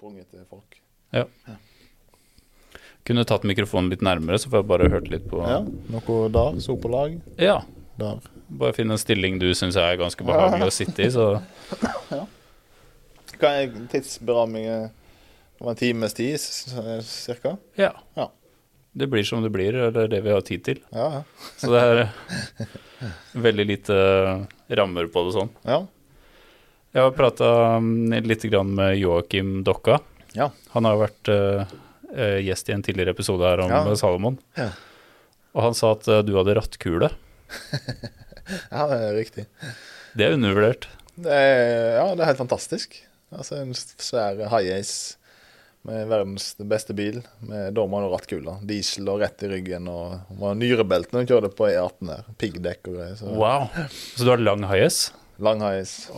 sprunget til folk. Kunne tatt mikrofonen litt nærmere, så får jeg bare hørt litt på Ja, noe der, så på lag. Ja. Der. Bare finne en stilling du syns er ganske behagelig å sitte i, så ja. Kan jeg tidsberamme var en times tid, cirka? ja. Ja. Det blir som det blir, eller det vi har tid til. Ja, ja. Så det er veldig lite rammer på det sånn. ja. Jeg har prata litt med Joakim Dokka. Ja. Han har vært eh, gjest i en tidligere episode her om Ja. Salomon. Ja. Og han sa at eh, du hadde rattkule. ja, det er riktig. Det er undervurdert. Det er, ja, det er helt fantastisk. Altså En svær high-ace med verdens beste bil. Med Da og rattkule. Diesel og rett i ryggen. Og var nyrebelte når man kjørte på E18 der. Piggdekk og greier. Så Wow. Så du har lang high-ace? lang high-ace.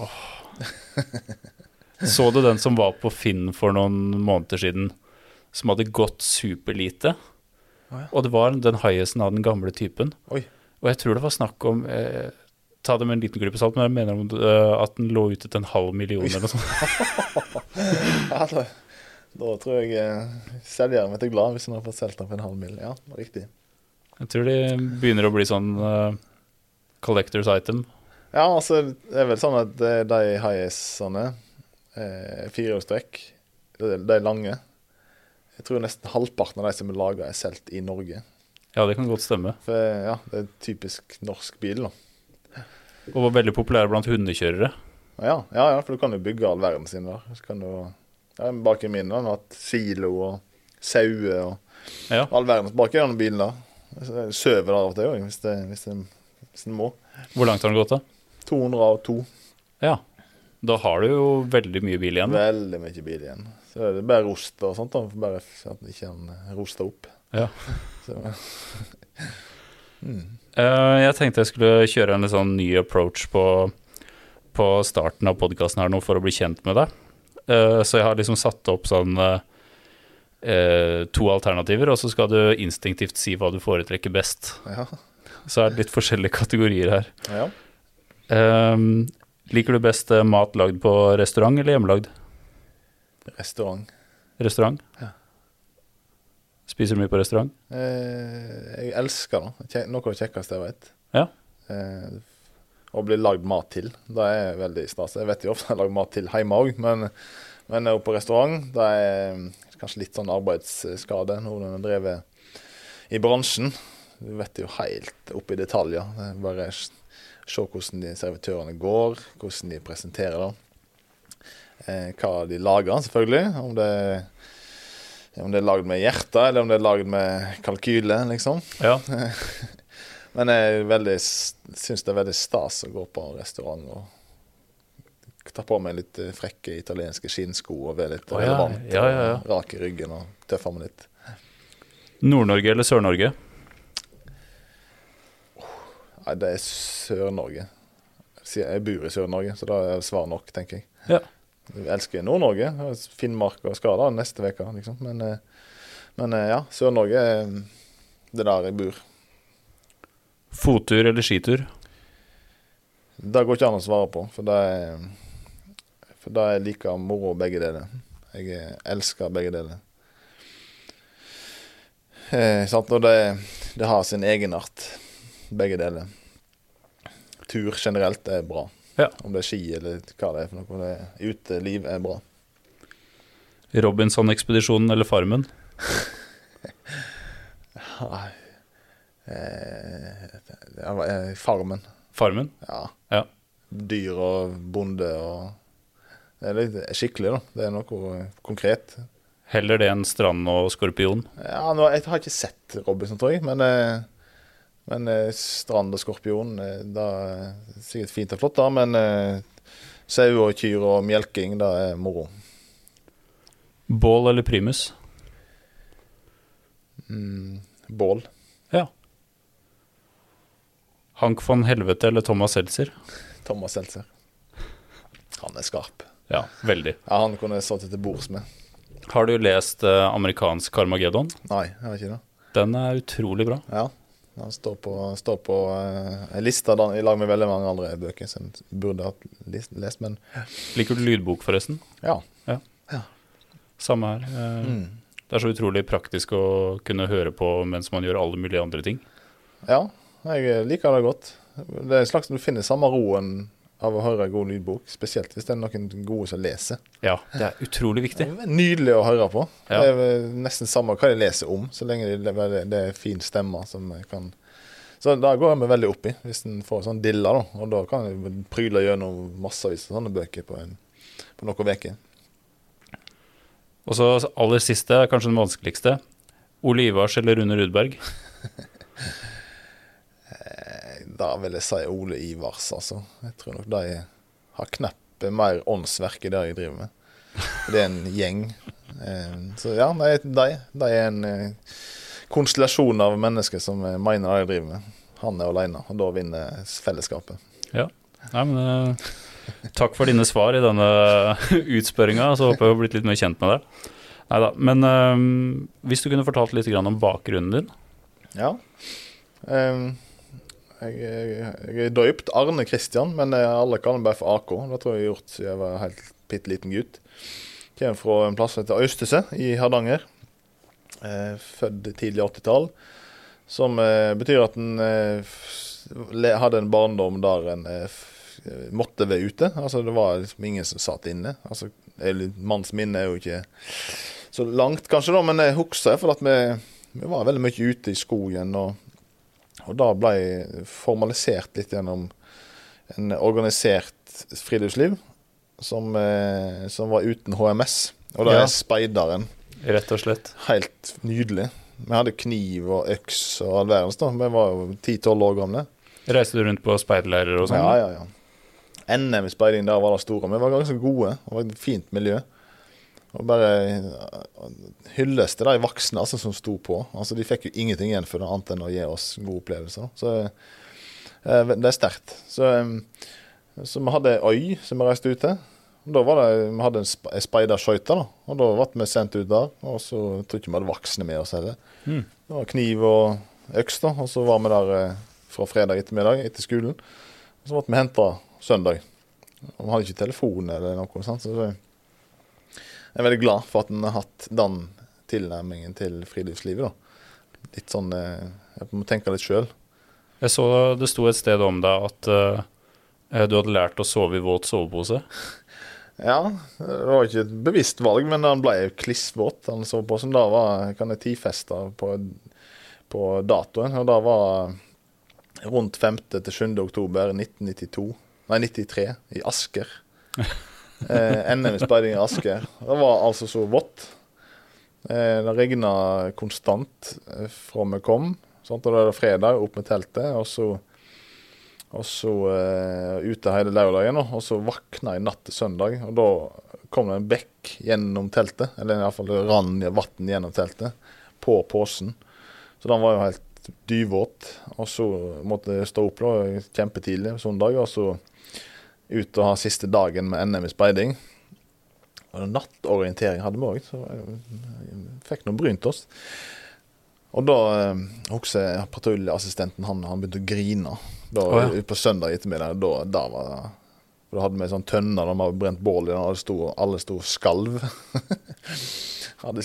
Så du den som var på Finn for noen måneder siden, som hadde gått superlite? Oh, ja. Og det var den highesen av den gamle typen. Oi. Og jeg tror det var snakk om eh, Ta det med en liten klype salt, men jeg mener om, uh, at den lå ute til en halv million eller noe sånt. Ja, da, da tror jeg eh, selgeren vet er glad hvis han har fått solgt den for en halv mill. Ja, riktig. Jeg tror de begynner å bli sånn uh, collectors item. Ja, altså, det er vel sånn at eh, de high-acene, eh, firehjulstrekk, de de lange. Jeg tror nesten halvparten av de som er laga, er solgt i Norge. Ja, det kan godt stemme. For ja, det er en typisk norsk bil, da. Og var veldig populær blant hundekjørere. Ja, ja, ja, for du kan jo bygge all verden sin der. Så kan du ja, Bak i min har hatt silo og sauer og Ja. all verdens bak i den bilen der. Sover er der av og til hvis, det- hvis, det- hvis en må. Hvor langt har den gått, da? 202. Ja. Da har du jo veldig mye bil igjen. Veldig mye bil igjen. Så er det bare rost og sånt, da. Bare at at ikke kan roster opp. Ja. Så, mm. jeg tenkte jeg skulle kjøre en litt sånn ny approach på, på starten av podkasten her nå for å bli kjent med deg. Eh, så jeg har liksom satt opp sånn eh, eh, to alternativer, og så skal du instinktivt si hva du foretrekker best. ja. Så er det litt forskjellige kategorier her. ja. Eh, liker du best eh, mat lagd på restaurant eller hjemmelagd? Restaurant. Restaurant? Ja. Spiser du mye på restaurant? Eh, jeg elsker det. Noe av det kjekkeste jeg vet. Ja. Eh, å bli lagd mat til. Det er veldig stas. Jeg vet jo ofte jeg lager mat til hjemme òg, men, men oppe på restaurant det er mm, kanskje litt sånn arbeidsskade når en har drevet i bransjen. Du vet jo helt opp i detaljer. Det er Bare se hvordan de servitørene går, hvordan de presenterer det. Eh, hva de lager, selvfølgelig. Om det, om det er lagd med hjerte, eller om det er lagd med kalkyle, liksom. Ja. Men jeg syns det er veldig stas å gå på restaurant og ta på meg litt eh, frekke italienske skinnsko og være litt oh, ja. relevant. Ja, ja, ja. Rak i ryggen og tøffe meg litt. Nord-Norge eller Sør-Norge? Nei, det er Sør-Norge. Jeg bor i Sør-Norge, så da er svar nok, tenker jeg. Ja. Jeg elsker Nord-Norge. Finnmark og Skada neste uke, liksom. Men, eh, men eh, ja, Sør-Norge er det der jeg bor. Fottur eller skitur? Det går ikke an å svare på, for det er, for det er like moro begge deler. Jeg eh, elsker begge deler. Eh, sant? Og det, det har sin egenart, begge deler. Tur generelt er bra. Ja. Om det er ski eller hva det er for noe. Det, uteliv er bra. Robinson-ekspedisjonen eller Farmen? Nei. Eh, eh, farmen. Farmen? Ja. Ja. Dyr og bonde og Det er litt skikkelig, da. Det er noe konkret. Heller det enn strand og skorpion? Ja, nå, Jeg har ikke sett Robinson, tror jeg, men, eh, men eh, strand og skorpion eh, Det er sikkert fint og flott, da, men eh, sau og kyr og melking, det er moro. Bål eller primus? Mm, bål. Ja. Hank von Helvete eller Thomas Seltzer? Thomas Seltzer. Han er skarp. Ja, veldig. Ja, Han kunne jeg satt til bords med. Har du lest eh, amerikansk Carmageddon? Nei, jeg har ikke det. Den er utrolig bra. Ja. Han står på, står på uh, lista da, i lag med veldig mange andre bøker som jeg burde hatt lest, men Liker du lydbok, forresten? ja. Samme her. Uh, Mm. Det er så utrolig praktisk å kunne høre på mens man gjør alle mulige andre ting. Ja, jeg liker det godt. Det er en slags Du finner samme roen av å høre en god lydbok, spesielt hvis det er noen gode som leser. Ja, det er utrolig Det viktig. er nydelig å høre på. Ja. Det er nesten samme hva de leser om, så lenge det er fin stemme som kan Så da går vi veldig opp i, hvis en får sånn dilla, da. Og da kan en pryle gjennom massevis av sånne bøker på, en, på noen uker. Og så aller siste, kanskje den vanskeligste. Ole Ivars eller Rune Rudberg? Da vil jeg si Ole Ivars, altså. Jeg tror nok de har kneppet mer åndsverk i det jeg driver med. Det er en gjeng. Eh, Så ja, de, de, de er en eh, konstellasjon av mennesker som eh, mener det jeg driver med. Han er alene, og da vinner fellesskapet. Ja, Nei, men Takk for dine svar i denne utspørringa, så håper jeg jeg har blitt litt mer kjent med deg. Neida, Men eh, hvis du kunne fortalt litt om bakgrunnen din? Ja. Ehm, jeg, jeg, jeg er døypt Arne Kristian, men eh, alle kaller meg bare for AK. Det tror jeg jeg har gjort siden jeg var helt bitte liten gutt. Kommer fra en plass som heter Øystese i Hardanger. Eh, født tidlig 80-tall. Som eh, betyr at en hadde en barndom der en måtte være ute. Altså Det var liksom ingen som satt inne. Altså, Manns minne er jo ikke så langt, kanskje, da, men jeg husker for at vi vi var veldig mye ute i skogen, og, og da ble jeg formalisert litt gjennom en organisert friluftsliv som, eh, som var uten HMS. Og da Ja. er speideren Rett og slett. helt nydelig. Vi hadde kniv og øks og all verdens. da. Vi var jo 10-12 år gamle. Reiste du rundt på speiderleirer og sånn? Ja, ja, ja. NM i speiding der var det store. Vi var ganske gode. Det var et fint miljø. Og bare eh, hylles til de voksne altså, som sto på. Altså, De fikk jo ingenting igjen for det, annet enn å gi oss gode opplevelser. Så eh, det er sterkt. Så, eh, så vi hadde ei øy som vi reiste ut til. Og Da var det, Vi hadde en sp- ei speiderskøyte, og da ble vi sendt ut der. Og så tror ikke vi hadde voksne med oss heller. Mm. Det var kniv og øks, da. Og så var vi der fra fredag ettermiddag etter skolen. Og så ble vi henta søndag. Og vi hadde ikke telefon eller noe. Sant? Så det, jeg er veldig glad for at en har hatt den tilnærmingen til friluftslivet. da. Litt sånn eh, Jeg må tenke litt sjøl. Jeg så det sto et sted om deg at uh, du hadde lært å sove i våt sovepose. Ja, det var ikke et bevisst valg, men han ble klissvåt. Han sov på som da var kan jeg tidfeste på, på datoen. Og da var rundt 5. til 7. oktober 1992. Nei, 93 i Asker. Eh, NM i i Asker. Det var altså så vått. Eh, det regna konstant eh, fra vi kom. Sant? Og da er det fredag, opp med teltet. Og så, og så eh, ute hele lørdagen. Og så våkna jeg natt til søndag, og da kom det en bekk gjennom teltet. Eller iallfall det rann vann gjennom teltet, på posen. Så den var jo helt dyvåt. Og så måtte jeg stå opp da, kjempetidlig søndag, og så ut og ha siste dagen med NM i speiding. Og nattorientering hadde vi òg, så jeg fikk nå brynt oss. Og da eh, husker patruljeassistenten han, han begynte å grine. Da, oh, ja. På søndag ettermiddag. Da, da var det Da hadde vi sånn tønne de hadde brent bål i, og alle sto, og skalv. hadde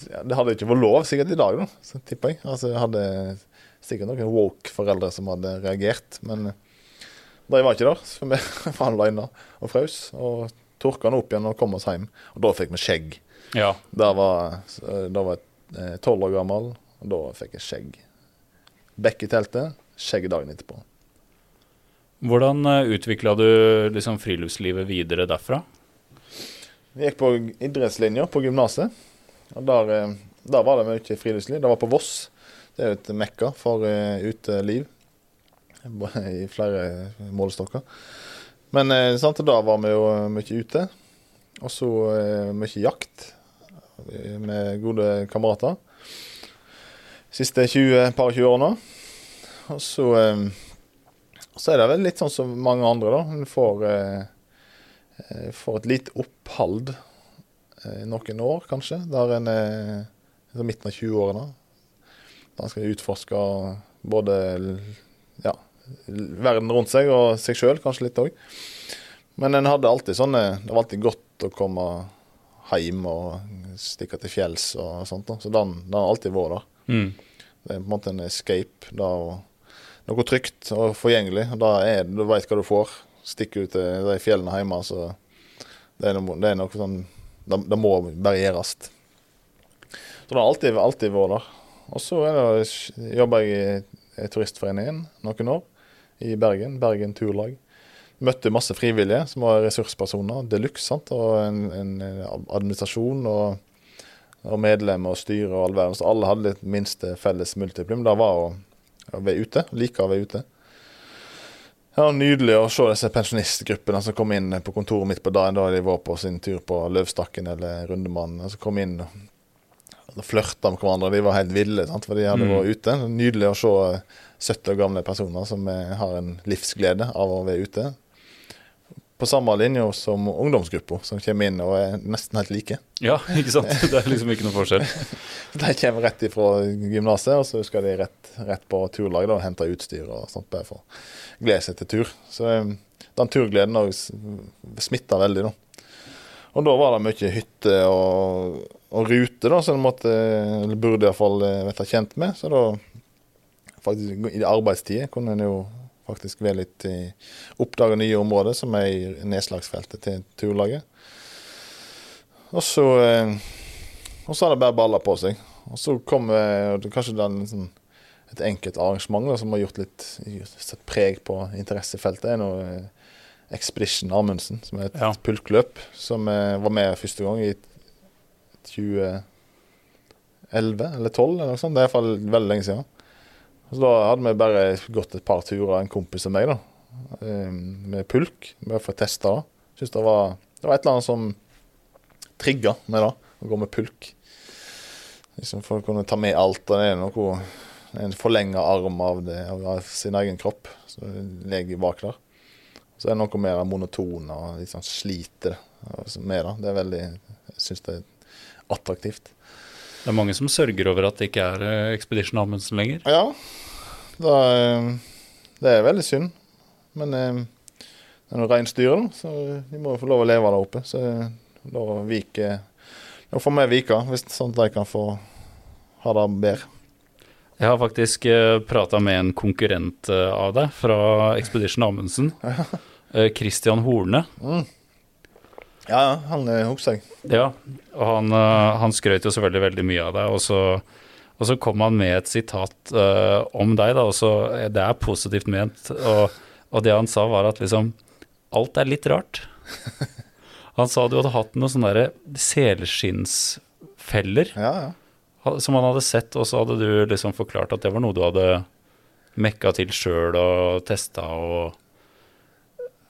det hadde ikke vært lov sikkert i dag, da, så tipper jeg. Altså, jeg hadde sikkert noen woke foreldre som hadde reagert, men de var ikke der. Så vi var alene og frøs. Og tørka den opp igjen og kom oss hjem. Og da fikk vi skjegg. Ja. Da var, da var jeg tolv år gammel, og da fikk jeg skjegg. Bekk i teltet, skjegg dagen etterpå. Hvordan utvikla du liksom friluftslivet videre derfra? Vi gikk på idrettslinja på gymnaset. Og der, eh, der var det mye friluftsliv. Det var på Voss. Det er jo et mekka for eh, uteliv i flere målestokker. Men eh, sant, da var vi jo mye ute. Og så eh, mye jakt med gode kamerater. Siste 20, par 20 årene. Og så, eh, så er det vel litt sånn som mange andre, da. En får får et lite opphold eh, noen år, kanskje, der en er i midten av 20-årene. Da en skal utforske både ja, verden rundt seg og seg sjøl, kanskje litt òg. Men en hadde alltid sånne Det var alltid godt å komme hjem og stikke til fjells og sånt. da. Så den, den har alltid vært der. Mm. Det er på en måte en escape. Da, og noe trygt og forgjengelig. Da er, du veit hva du får. Stikker ut til de fjellene hjemme, så det er noe, det er noe sånn Det, det må bare gjøres. Så det har alltid, alltid vært der. Og så jobber jeg i Turistforeningen noen år i Bergen. Bergen Turlag. Møtte masse frivillige som var ressurspersoner de luxe. sant? Og en, en administrasjon og, og medlemmer og styre og all verden. Så alle hadde litt minste felles multiplum. Det var å, å være ute. Like å være ute. Ja, Nydelig å se disse pensjonistgruppene som kom inn på kontoret mitt på dagen da de var på sin tur på Løvstakken eller Rundemannen. Som kom inn og flørta med hverandre. De var helt ville, sant? for de hadde Mm. vært ute. Nydelig å se 70 år gamle personer som eh, har en livsglede av å være ute. På samme linje som ungdomsgruppa, som kommer inn og er nesten helt like. Ja, ikke sant? Det er liksom ikke noe forskjell. De kommer rett ifra gymnaset, og så skal de rett, rett på turlag da, og hente utstyr og sånt, bare for å glede seg til tur. Så eh, den turgleden òg smitta veldig, da. Og da var det mye hytte og, og rute, da, som en måte, burde iallfall vært kjent med. Så da, faktisk i arbeidstida, kunne en jo faktisk være litt i Oppdage nye områder, som er i nedslagsfeltet til turlaget. Og så eh, og så har det bare balla på seg. Og så kom eh, kanskje den, sånn, et enkelt arrangement da, som har gjort litt sett preg på interessefeltet. er noe eh, Expedition Amundsen, som er et Ja. pulkløp, som eh, var med første gang i 2011 eller 2012, eller noe sånt. Det er iallfall veldig lenge siden. Så da hadde vi bare gått et par turer, en kompis og meg, da, eh, med pulk. Bare for å teste det. Synes det var, det var et eller annet som trigga med da, å gå med pulk. Liksom for å kunne ta med alt. og Det er noe en forlenga arm av, det, av, sin egen kropp som ligger bak der. Så er det noe mer monotone og sånn sliter altså, med det. Det er veldig Jeg syns det er attraktivt. Det er mange som sørger over at det ikke er eh, Expedition Amundsen lenger. Ja, da, eh, det er veldig synd. Men eh, det er noe reinsdyr, så de må jo få lov å leve der oppe. Så lov å vike Nå får vi vike, hvis sånn at de kan få ha det bedre. Jeg har faktisk prata med en konkurrent av deg fra Expedition Amundsen. Eh, Christian Horne. Ja, ja, han eh, husker jeg. Ja, og han, eh, han skrøt jo selvfølgelig veldig mye av deg, og så, og så kom han med et sitat uh, om deg, da, og så Det er positivt ment, og, og det han sa, var at liksom Alt er litt rart. Han sa du hadde hatt noen sånne selskinnsfeller Ja, ja. som han hadde sett, og så hadde du liksom forklart at det var noe du hadde mekka til sjøl og testa og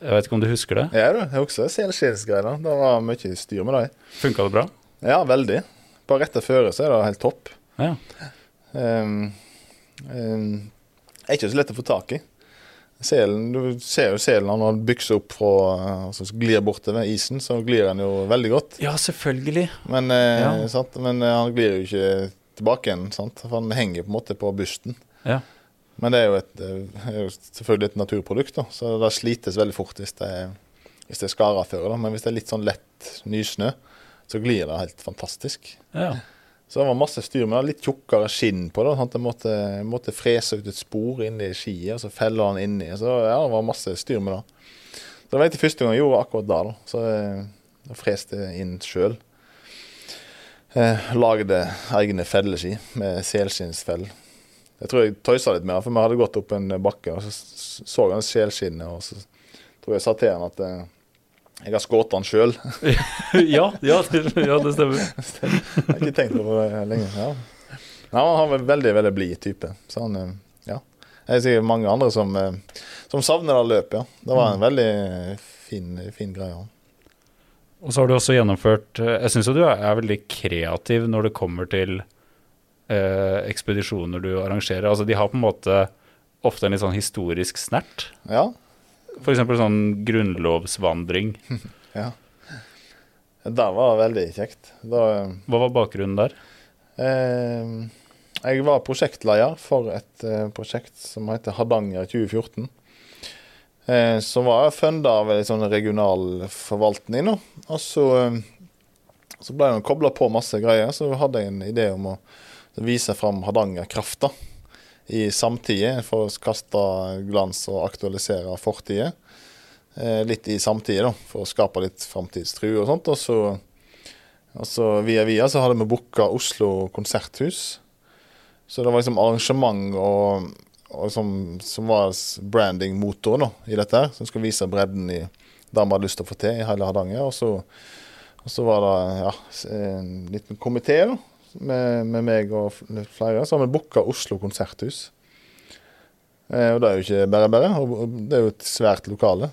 Jeg vet ikke om du husker det? Ja, du, jeg husker selskinnsgreiene. Det var mye styr med det. Funka det bra? Ja, veldig. Bare rett til føre så er det helt topp. Ja. Um, um, er ikke så lett å få tak i. Selen, du ser jo selen når han bykser opp fra altså glir bortover isen, så glir han jo veldig godt. ja, selvfølgelig. Men, eh, Ja. sant? Men eh, han glir jo ikke tilbake igjen, sant? for han henger på en måte på busten. Ja. Men det er jo, et, eh, er jo selvfølgelig et naturprodukt, da, så det slites veldig fort hvis det, er- hvis det er skara før. Da. Men hvis det er litt sånn lett nysnø, så glir det helt fantastisk. ja. Så det var masse styr med det. Litt tjukkere skinn på det. sånn at jeg måtte, måtte frese ut et spor inni skiet, og så feller han inni. Så ja, det var masse styr med det. Så det var ikke første gang jeg gjorde akkurat det. da. Så jeg, jeg freste inn sjøl. Eh, lagde egne felleski med selskinnsfell. Jeg tror jeg tøysa litt med han, for vi hadde gått opp en bakke, og så så han selskinnet, og så tror jeg sa til han at eh, jeg har skutt han sjøl. ja, ja, det, ja, det stemmer. Jeg har ikke tenkt på det lenge. Ja. Nei, han var en veldig veldig blid type. Så han, eh, ja. Jeg sier mange andre som, eh, som savner det løpet. Ja. Det var en veldig fin, fin greie. ja. Og så har du også gjennomført Jeg syns jo du er, er veldig kreativ når det kommer til eh, ekspedisjoner du arrangerer. Altså de har på en måte ofte en litt sånn historisk snert. Ja, F.eks. sånn grunnlovsvandring. ja. Det var veldig kjekt. Da, Hva var bakgrunnen der? eh, jeg var prosjektleder for et eh, prosjekt som heter Hardanger 2014. Eh, som var funda av en sånn regional forvaltning. Og så eh, Så ble jeg kobla på masse greier, så hadde jeg en idé om å vise fram Hardangerkrafta i samtida, for å kaste glans og aktualisere fortida. Eh, litt i samtida, da, for å skape litt framtidstru og sånt. Og så, og så via via så hadde vi booka Oslo konserthus. Så det var liksom arrangement og, og som, som var branding-motoren i dette, her, som skulle vise bredden i det vi hadde lyst til å få til i hele Hardanger. Og så, og så var det ja, en liten komité med, med, meg og flere. Så har vi booka Oslo konserthus. Eh, og det er jo ikke bare bare. Det er jo et svært lokale.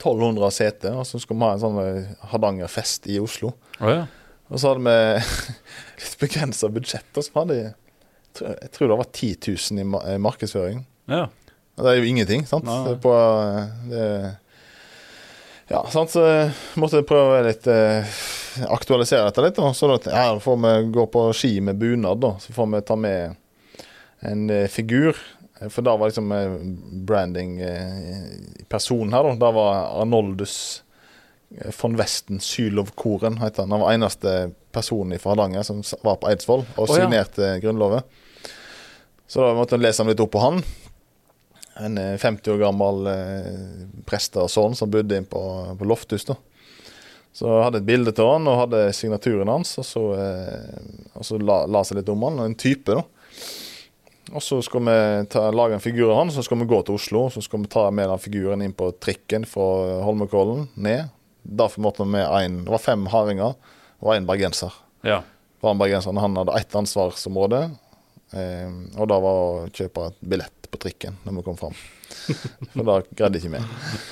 1200 seter, og så skal vi ha en sånn eh, Hardangerfest i Oslo. Oh, ja. Og så hadde vi litt begrensa budsjett. Og så hadde jeg, jeg tror det var 10 000 i markedsføring. Ja. Og det er jo ingenting, sant? Nei. På, det, ja, sant? så måtte jeg prøve litt eh, aktualisere dette litt. Da. så da, ja, får vi gå på ski med bunad, da. Så får vi ta med en eh, figur for da var liksom eh, branding eh, her, da. Da var Arnoldus eh, von Westen Sylov-koren, heter han. Han var eneste personen fra Hardanger som var på Eidsvoll og oh, signerte ja. Grunnloven. Så da måtte jeg lese litt opp på han. En 50 år gammel eh, prest og sånn som bodde inne på, på Lofthus. da. Så jeg hadde et bilde til han og hadde signaturen hans, og så, eh, og så la, la seg litt om han. En type, da. Og så skal vi ta, lage en figur av han, så skal vi gå til Oslo. Så skal vi ta med den figuren inn på trikken fra Holmenkollen ned. Derfor måtte vi med en, Det var fem hardinger og én bergenser. Ja. Han bergenseren han hadde ett ansvarsområde, eh, og det var å kjøpe et billett på trikken når vi kom fram. For da greide ikke vi.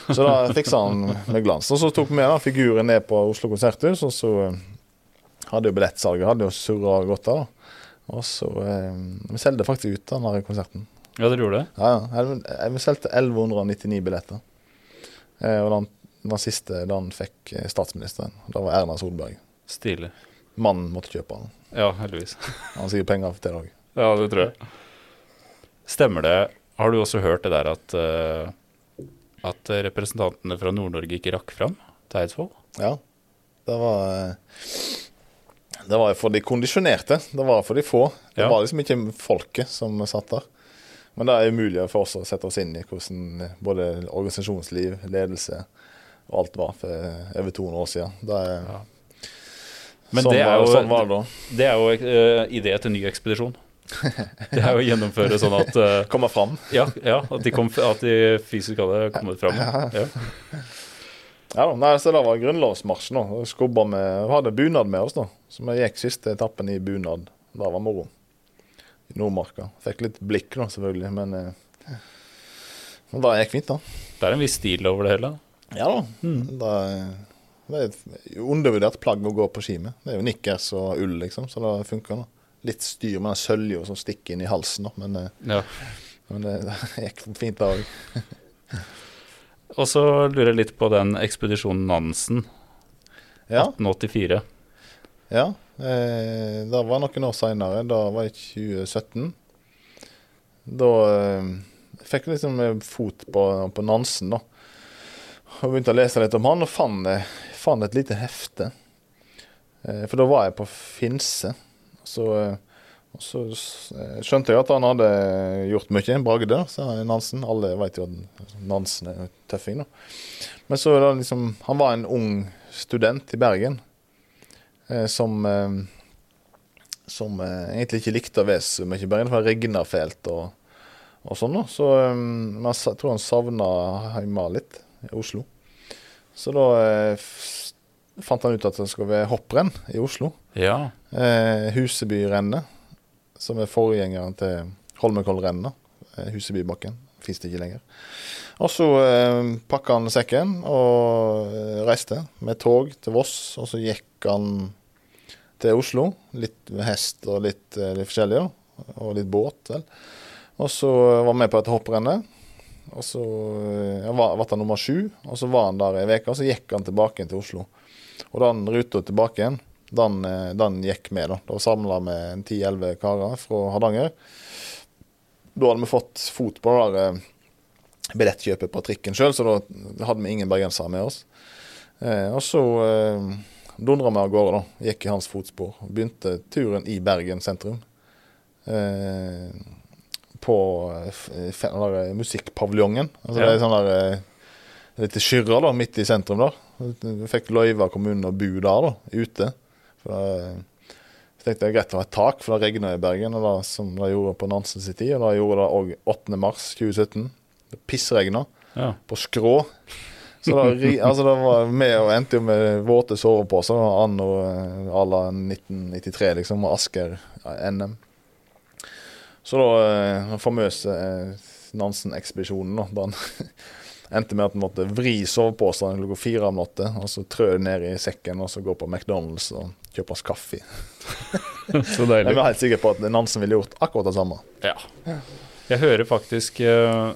Så da fiksa han med glans. Og så tok vi med den figuren ned på Oslo konserthus, og så hadde jo billettsalget hadde jo surra godt da. Og så eh, Vi solgte faktisk ut den konserten. Ja, dere gjorde det? Ja, ja. Vi solgte 1199 billetter. Eh, og den, den siste den fikk eh, statsministeren. Da var Erna Solberg. Stilig. Mannen måtte kjøpe den. Ja, heldigvis. Han har sikkert penger til det òg. Ja, det tror jeg. Stemmer det Har du også hørt det der at, uh, at representantene fra Nord-Norge ikke rakk fram til Eidsvoll? Ja. Det var det var for de kondisjonerte. Det var for de få. Det ja. var liksom ikke folket som satt der. Men det er umulig for oss å sette oss inn i hvordan både organisasjonsliv, ledelse og alt var for over 200 år siden. Det er, ja. Men sånn, det er, var, jo, sånn var det. Det er jo uh, idé til ny ekspedisjon. Det er jo å gjennomføre sånn at uh, Komme fram? Ja, ja at, de kom, at, de fysisk hadde kommet fram. Ja. Ja, nei, så Det var grunnlovsmarsjen. da. Skubba med, hadde bunad med oss, da. Så vi gikk siste etappen i bunad. Det var moro. I Nordmarka. Fikk litt blikk, da, selvfølgelig, men, eh, men det gikk fint, da. Det er en viss stil over det hele? Ja da. Mm. Det, det, er et undervurdert plagg å gå på ski med. Det er jo nikkers og ull, liksom, så det funker. da. Litt styr med den sølja som stikker inn i halsen, da, men, eh, ja. men det, det gikk fint, det òg. Og så lurer jeg litt på den ekspedisjonen Nansen. Ja. 1884. Ja. Eh, det var noen år seinere. Da var det 2017. Da eh, fikk jeg liksom fot på, på Nansen, da. Og begynte å lese litt om han, og fant, fant et lite hefte. Eh, for da var jeg på Finse. Så eh, så eh, skjønte jeg at han hadde gjort mye. Bragde, sa Nansen. Alle vet jo at Nansen er tøffing, da. Men så da liksom Han var en ung student i Bergen eh, som Som egentlig ikke likte å være så mye i Bergen, for det regna fælt og, og sånn. da. Så jeg tror han savna hjemme litt, i Oslo. Så da fant han ut at det skulle være hopprenn i Oslo. Ja. Husebyrennet som er forgjengeren til Holmenkollrennet. Eh, Husebybakken. Fins det ikke lenger. Og så eh, pakka han sekken og eh, reiste med tog til Voss. Og så gikk han til Oslo. Litt med hest og litt, eh, litt forskjellig. Og litt båt, vel. Og så var han med på et hopprenne. Og så eh, ja, var, han nummer sju, og så var han der ei uke, og så gikk han tilbake til Oslo. Og den ruta tilbake igjen, den, eh, den gikk med. Da Da samla vi ti-elleve karer fra Hardanger. Da hadde vi fått fot på det der eh, billettkjøpet på trikken sjøl, så da hadde vi ingen bergensere med oss. Eh, og så eh, dundra vi av gårde, da. Gikk i hans fotspor. Begynte turen i Bergen sentrum. Eh, på der musikkpaviljongen. Altså, Ja. Det er sånn der eh, lite skyrre da, midt i sentrum der. Vi fikk løyve av kommunen å bo der, da, ute. For da, jeg tenkte det er greit å ha et tak, for det regna i Bergen, og da, som det gjorde på Nansen sin tid. Og det gjorde det òg 8. mars 2017. Det pissregna Ja. på skrå. Så da, altså det var med og endte jo med våte soveposer anno eh, à la 1993, liksom, og Asker-NM. Så da eh, den famøse eh, Nansen-ekspedisjonen, da, da han endte med at han måtte vri soveposen klokka fire om natta, og så trø det ned i sekken, og så gå på McDonald's og kjøpe oss kaffe. Så deilig. Jeg var helt sikker på at Nansen ville gjort akkurat det samme. Ja. Jeg hører faktisk uh,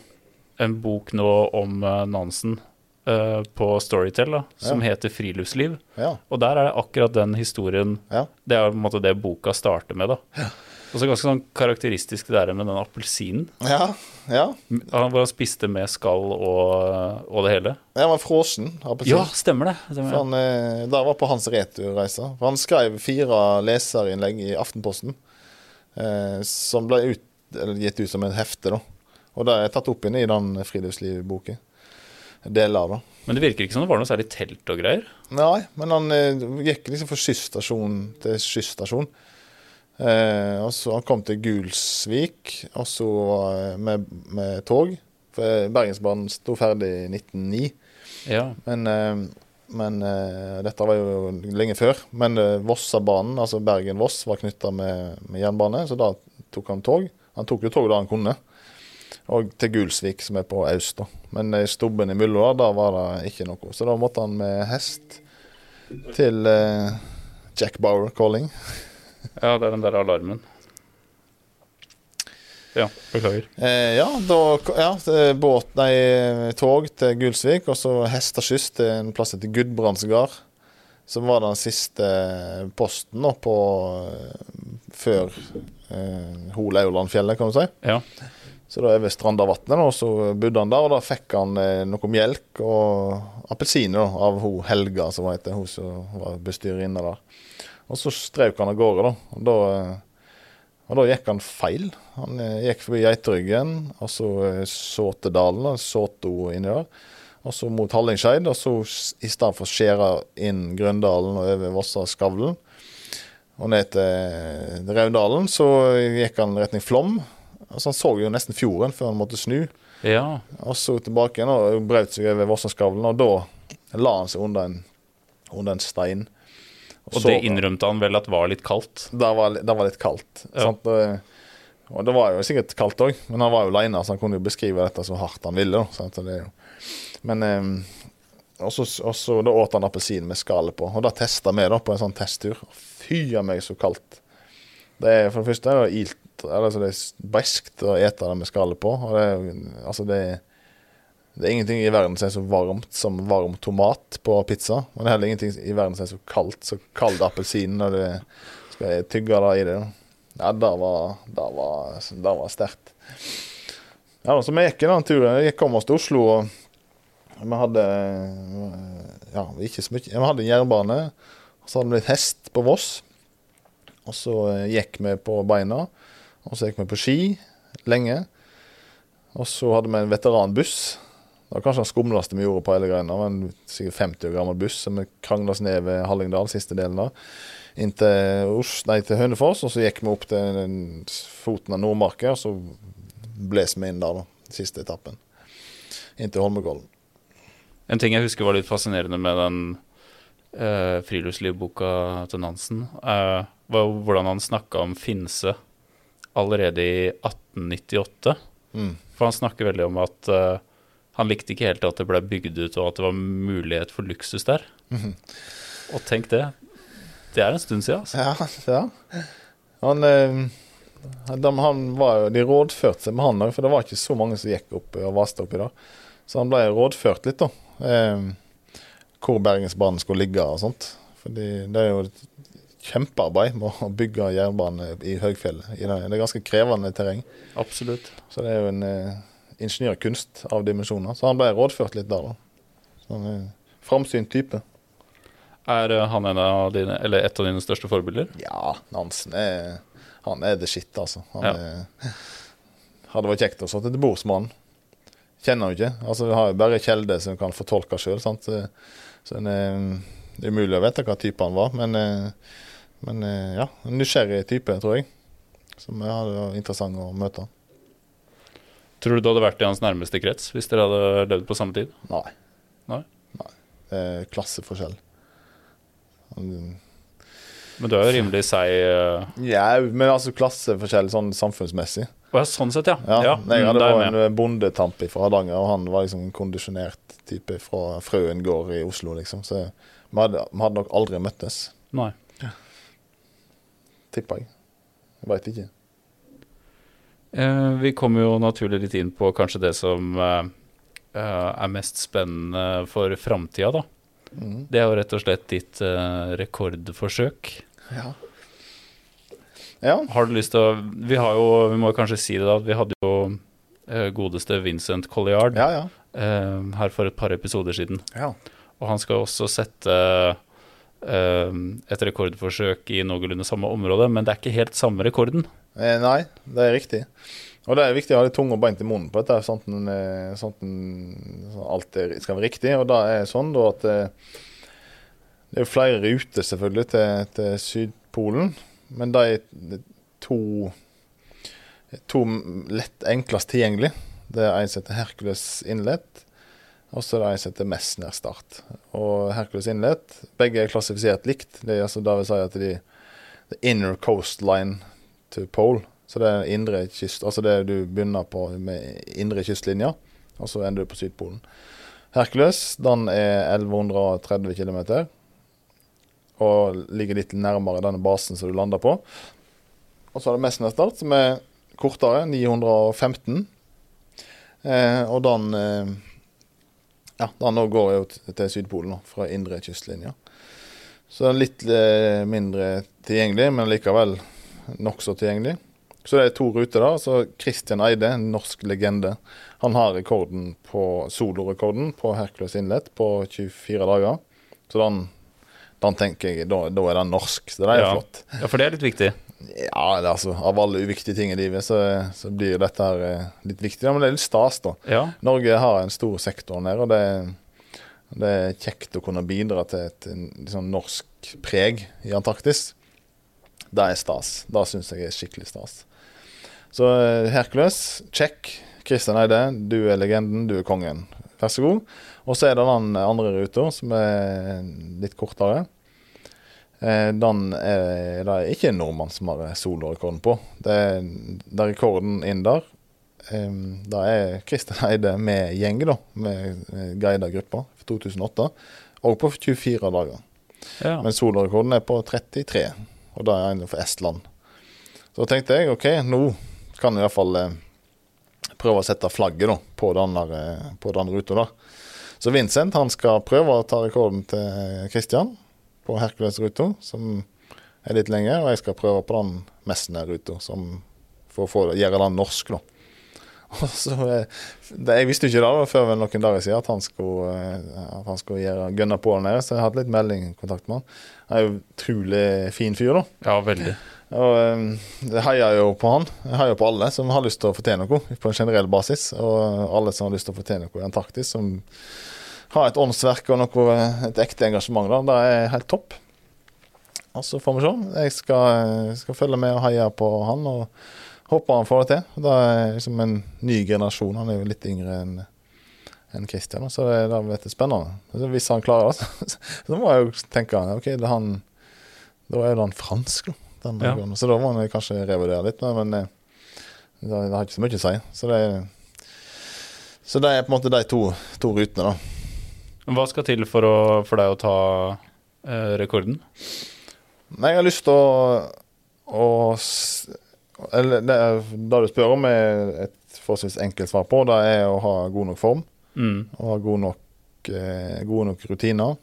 en bok nå om uh, Nansen Uh, på Storytel, da, som heter 'Friluftsliv'. Ja. Og der er det akkurat den historien Ja. Det er på en måte det boka starter med. da Og så ganske sånn karakteristisk det der med den appelsinen. Ja. ja. Han- Hvor han spiste med skall og, og det hele. Jeg var frosen. appelsin. Ja, stemmer det. For Stemmer det. han, eh, der var på hans returreise. For han skrev fire leserinnlegg i Aftenposten eh, som ble ut, eller gitt ut som et hefte. da. Og det er tatt opp inn i den friluftslivboken. Deler av det. Men det virker ikke som det var noe særlig telt og greier. Nei, men han eh, gikk liksom fra skysstasjon til skysstasjon. Eh, og så Han kom til Gulsvik, og så eh, med, med tog. For Bergensbanen sto ferdig i 1909. Ja. Men, eh, men eh, dette var jo lenge før. Men eh, Vossabanen, altså Bergen-Voss, var knytta med, med jernbane, så da tok han tog. Han tok jo tog da han kunne. Og til Gulsvik, som er på øst. da. Men i stubben imellom, da, da var det ikke noe. Så da måtte han med hest til eh, Jack Bauer calling. Ja, det er den der alarmen. Ja, beklager. Eh, ja, da ja, båt, nei, tog til Gulsvik, og så hesteskyss til en plass etter Gudbrandsgard. Som var den siste posten da, på eh, før eh, Hol Aurlandfjellet, kan du si. Ja. Så da er ved Strandavatnet, og så bodde han der, og da fikk han eh, noe melk og appelsiner av hun Helga, som hun heter, hun som var bestyrerinne der. Og så strøk han av gårde, da. Og da, eh, og da gikk han feil. Han eh, gikk forbi Geiteryggen, og så eh, Såtedalen, da, Såto inni der. Og så mot Hallingskeid, og så i stedet for å skjære inn Grøndalen og over Vossa-skavlen og ned til Raudalen, så gikk han retning Flom. Altså Han så jo nesten fjorden før han måtte snu. ja. Og så tilbake igjen og brøt seg over Vosseskavlen, og da la han seg under en, under en stein. Og så- det innrømte han vel at var litt kaldt. Det var, det var litt kaldt. Ja. Sant? Og, det var jo sikkert kaldt òg, men han var jo aleine, så han kunne jo beskrive dette så hardt han ville. Sant? Det er. Men eh, og så da åt han appelsin med skallet på, og da testa vi da på en sånn testtur. Fy a meg, så kaldt. Det er, for det første er det ilt, eller, altså det er breskt å ete det med skallet på. Og det, er, altså det, er- det er ingenting i verden som er så varmt som varm tomat på pizza. Og det er heller ingenting i verden som er så kaldt som kald appelsin når du skal tygge det i det. Ja, det var, det var, var sterkt. Ja, så vi gikk den turen. Vi kom oss til Oslo. og vi hadde ja, ikke så mye. Vi hadde jernbane. og Så hadde vi litt hest på Voss. Og så eh, gikk vi på beina. Og så gikk vi på ski lenge. Og så hadde vi en veteranbuss. Det var kanskje den skumleste vi gjorde på hele greia. Det var en sikkert 50 år gammel buss som vi krangla oss ned ved Hallingdal, siste delen da. Inn til, Os nei, til Hønefoss, og så gikk vi opp til foten av Nordmarka, og så bles vi inn der, da. Siste etappen. Inn til Holmenkollen. En ting jeg husker var litt fascinerende med den uh, friluftslivboka til Nansen, uh, var hvordan han snakka om Finse allerede i 1898. Mm. For han snakker veldig om at eh, han likte ikke helt at det ble bygd ut, og at det var mulighet for luksus der. Mhm. Og tenk det. Det er en stund siden, altså. Ja, ja. Han, eh, de, han var de rådførte seg med han òg, for det var ikke så mange som gikk opp og vaste oppi dag. Så han ble rådført litt, da. Eh, hvor Bergensbanen skulle ligge og sånt. Fordi det er jo et kjempearbeid med å bygge jernbane i høgfjellet. Det, det er ganske krevende terreng. Absolutt. Så det er jo en eh, ingeniørkunst av dimensjoner. Så han ble rådført litt der, da. Så han er en framsynt type. Er eh, han en av dine, eller et av dine største forbilder? Ja, Nansen er Han er the shit, altså. Han Ja. er, hadde vært kjekt å sitte til bords med han. Kjenner jo ikke. Altså, Vi har jo bare Kjelde som kan fortolke sjøl. Så så en er, det er umulig å vite hva type han var. Men, eh, men eh, ja, en nysgjerrig type, tror jeg. Som hadde vært interessant å møte. Tror du du hadde vært i hans nærmeste krets hvis dere hadde levd på samme tid? Nei. Nei? Nei. Er klasseforskjell. Men du er jo rimelig seig uh, Ja, men altså klasseforskjell sånn samfunnsmessig. Å ja, sånn sett, ja. Ja, ja jeg hadde da er vært med. en bondetamp fra Hardanger, og han var liksom en kondisjonert type fra Frøen gård i Oslo, liksom. Så vi hadde, vi hadde nok aldri møttes, Nei. tipper jeg. Jeg veit ikke. Eh, vi kommer jo naturlig litt inn på kanskje det som eh, eh, er mest spennende for framtida, da. Mm. Det er jo rett og slett ditt rekordforsøk. Ja. ja. Har du lyst til å Vi har jo, vi må kanskje si det, da. Vi hadde jo godeste Vincent Colliard Ja, ja. her for et par episoder siden. ja. Og han skal også sette et rekordforsøk i noenlunde samme område, men det er ikke helt samme rekorden. Eh, nei, det er riktig. Og det er viktig å ha litt tunge beint i munnen på dette, sånn at, eh, sånn sånn alt skal være riktig. Og det er sånn da at eh, det er jo flere ruter selvfølgelig til, til Sydpolen, men de er to, to lett enklest tilgjengelig. Det er en som heter Hercules Inlet, og så er det en som heter Messner Start. Og Hercules Inlet, begge er klassifisert likt. Det, er altså, det vil si at de the inner coastline pole. Så det er indre kyst, altså det du begynner på med indre kystlinja, og så ender du på Sydpolen. Hercules den er 1130 km og ligger litt nærmere denne basen som du lander på. Og så er det Messner Start, som er kortere, 915. Eh, og den eh, Ja, den går jo til Sydpolen, fra indre kystlinja. Så den er litt eh, mindre tilgjengelig, men likevel nokså tilgjengelig. Så det er to ruter, da. Så Christian Eide, en norsk legende, han har rekorden på solorekorden på Hercules Inlet på 24 dager. Så den, den tenker jeg, da, da er den norsk. Så det er Ja. flott. Ja, for det er litt viktig. Ja, det altså, av alle uviktige ting i livet, så, så blir dette her eh, litt viktig. Ja, men det er litt stas, da. Ja. Norge har en stor sektor nede, og det, det er kjekt å kunne bidra til et sånn norsk preg i Antarktis. Det er stas. Det syns jeg er skikkelig stas. Så eh, Hercules, check. Kristian Eide, du er legenden, du er kongen. Vær så god. Og så er det den andre ruta, som er litt kortere. Eh, Den er det ikke en nordmann som har solorekorden på. Det er, det er rekorden inn der. da Det er Kristian Eide med gjeng, da, med med guida gruppa, for 2008. Og på 24 dager. ja. Men solorekorden er på 33, og da er en for Estland. Så tenkte jeg OK, nå kan jeg iallfall eh, prøve å sette flagget da, på den, der, eh, på den ruta der. Så Vincent han skal prøve å ta rekorden til Christian på Hercules-ruta, som er litt lenger, og jeg skal prøve på den Messner-ruta, for å få, gjøre den norsk, da. Og så, eh, det, jeg visste ikke det før noen dager siden at han skulle, eh, at han skulle gjøre, gønne på der nede, så jeg hadde litt meldingkontakt med han. Han er jo utrolig fin fyr, da. ja, veldig. Og eh, jeg heier jo på han. Jeg heier på alle som har lyst til å få til noe på en generell basis. Og alle som har lyst til å få til noe i Antarktis, som har et åndsverk og noe, et ekte engasjement. da, Det er helt topp. Og så får vi se. Jeg skal, skal følge med og heie på han, og håper han får det til. Da er liksom en ny generasjon. Han er jo litt yngre enn enn Christian, så det, det blir litt spennende. Så hvis han klarer det, så, så må jeg jo tenke OK, det er han, da er det han fransk, da. Den Ja. Så da må han kanskje revurdere litt, men, men eh, det, det har ikke så mye å si. Så det, så det er på en måte de to, to rutene, da. Men Hva skal til for, å, for deg å ta eh, rekorden? Nei, jeg har lyst til å, å det, det du spør om, er et forholdsvis enkelt svar på. Det er å ha god nok form Mm. og ha god nok, eh, gode nok rutiner.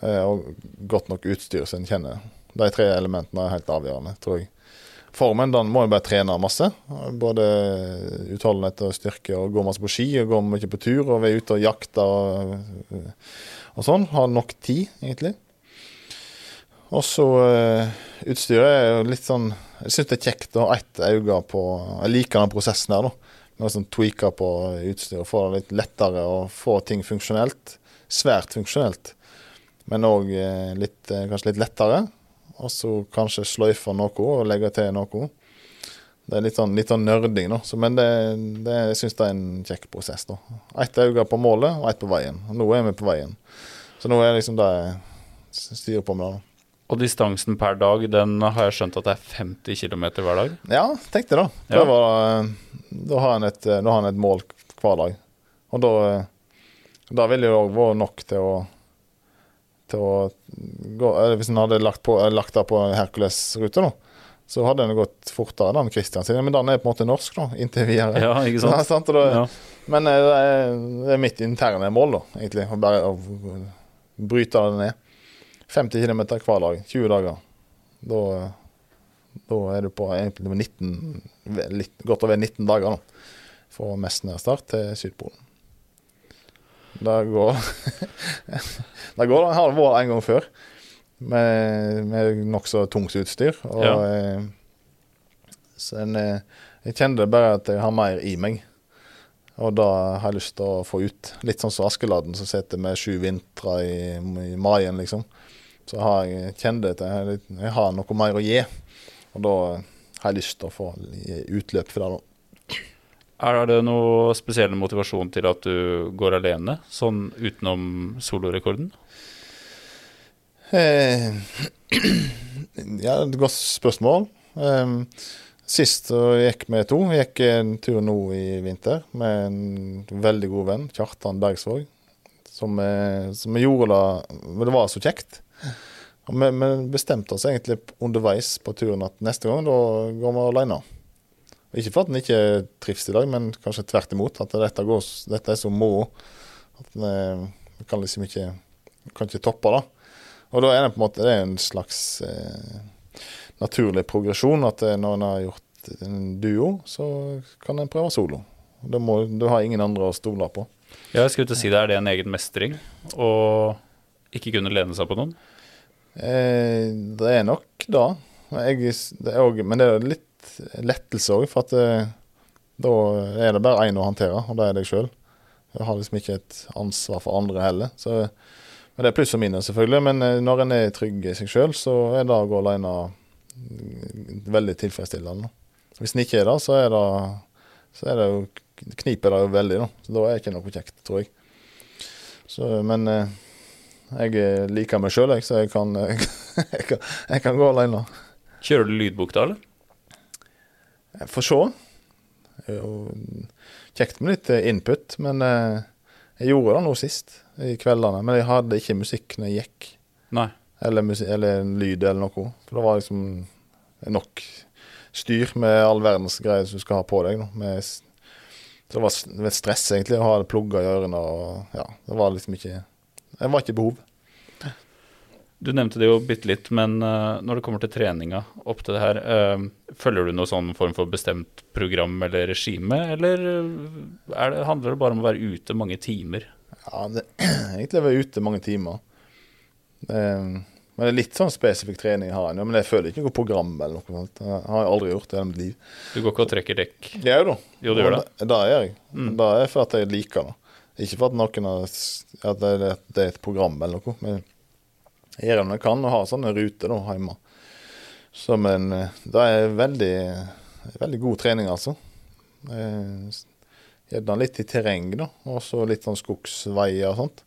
Eh, og godt nok utstyr som en kjenner. De tre elementene er helt avgjørende, tror jeg. Formen den må en bare trene masse. Både utholdenhet og styrke, og gå masse på ski og gå mye på tur og være ute og jakte og, og sånn. Ha nok tid, egentlig. Og så eh, utstyret er jo litt sånn Jeg syns det er kjekt å ha ett øye på Jeg liker den prosessen her, da. Noe sånn tweaker på utstyret, få det litt lettere å få ting funksjonelt. Svært funksjonelt, men òg eh, eh, kanskje litt lettere. Og så kanskje sløyfe noe og legge til noe. Det er litt sånn, litt sånn nerding, da. Så, men det, det, jeg syns det er en kjekk prosess. da. Ett øye på målet og ett på veien. Og nå er vi på veien. Så nå er det liksom det jeg styrer på med. da. Og distansen per dag, den har jeg skjønt at det er 50 km hver dag? Ja, tenk det. Da, Ja. var, da, har han et, han et mål hver dag. Og da, da ville det òg være nok til å til å gå, Hvis en hadde lagt, på, lagt det på Hercules-rute, så hadde den gått fortere enn Christian sin. Men den er på en måte norsk, da, inntil videre. Ja, ikke sant? Ja, sant, da, Ja. Men eh, det er, det er mitt interne mål, da, egentlig. Å bare å bryte det ned. 50 km hver dag, 20 dager. Da, da er du på egentlig på 19, vel, litt, godt over 19 dager, nå, Fra Mestner-start til Sydpolen. Det går Det går, det har vært en gang før. Med, med nokså tungt utstyr. Og Ja. eh, så en, eh, jeg kjenner bare at jeg har mer i meg. Og da har jeg lyst til å få ut. Litt sånn som Askeladden som sitter med sju vintre i, i magen, liksom. Så har jeg kjent at jeg, jeg har noe mer å gi. Og da har jeg lyst til å få utløp for det. da. Er det noe spesiell motivasjon til at du går alene, sånn utenom solorekorden? Eh, ja, et godt spørsmål. Eh, sist gikk vi to. Vi gikk en tur nå i vinter med en veldig god venn, Kjartan Bergsvåg. Som, eh, som gjorde det Men det var så kjekt. Vi, bestemte oss egentlig underveis på turen at neste gang da går vi alene. Ikke for at en ikke trives i dag, men kanskje tvert imot. At dette, går, dette er så moro at vi, kan liksom ikke kan ikke toppe det. Og da er det på en måte det er en slags eh, naturlig progresjon. At eh, når en har gjort en duo, så kan en prøve solo. Da må, du har ingen andre å stole på. Ja, jeg skulle til å si det. Er det en egen mestring å ikke kunne lene seg på noen? Eh, det er nok da. Jeg, det også, men det er litt lettelse òg, for at eh, da er det bare én å håndtere, og det er deg sjøl. Jeg har liksom ikke et ansvar for andre heller. Så, men det er pluss og minus, selvfølgelig. Men eh, når en er trygg i seg sjøl, så er det å gå alene mm, veldig tilfredsstillende. Hvis en ikke er det, så er det, så er det jo kniper det jo veldig, da. Så da er det ikke noe kjekt, tror jeg. Så, men eh, jeg liker meg sjøl, så jeg kan, jeg, kan, jeg kan gå alene. Kjører du lydbok da, eller? Jeg får se. Kjekt med litt eh, input, men eh, jeg gjorde det nå sist, i kveldene. Men jeg hadde ikke musikk når jeg gikk, Nei. eller, musik, eller lyd eller noe. For det var liksom nok styr med all verdens greier som du skal ha på deg. med, så det var stress egentlig å ha det plugga i ørene. Og, ja, det var liksom ikke Det var ikke behov. Du nevnte det jo bitte litt, men eh, når det kommer til treninga opp til det her, eh, følger du noen sånn form for bestemt program eller regime, eller eh, er det, handler det bare om å være ute mange timer? Ja, det, egentlig var jeg ute mange timer. Det, men det er litt sånn spesifikk trening jeg har. Men jeg føler ikke noe program eller noe sånt. Det har jeg aldri gjort i hele mitt liv. Du går ikke og trekker dekk? Jo da. Jo, du gjør det. Det, det gjør jeg. Mm. Det er at jeg liker det. Ikke for at noen har At det, det, er et program eller noe. Men jeg gjør det jeg kan, og har sånne ruter da, hjemme. Så, men eh, det er veldig, veldig god trening, altså. Eh, Gjerne litt i terreng, da. Og så litt sånn skogsveier og sånt.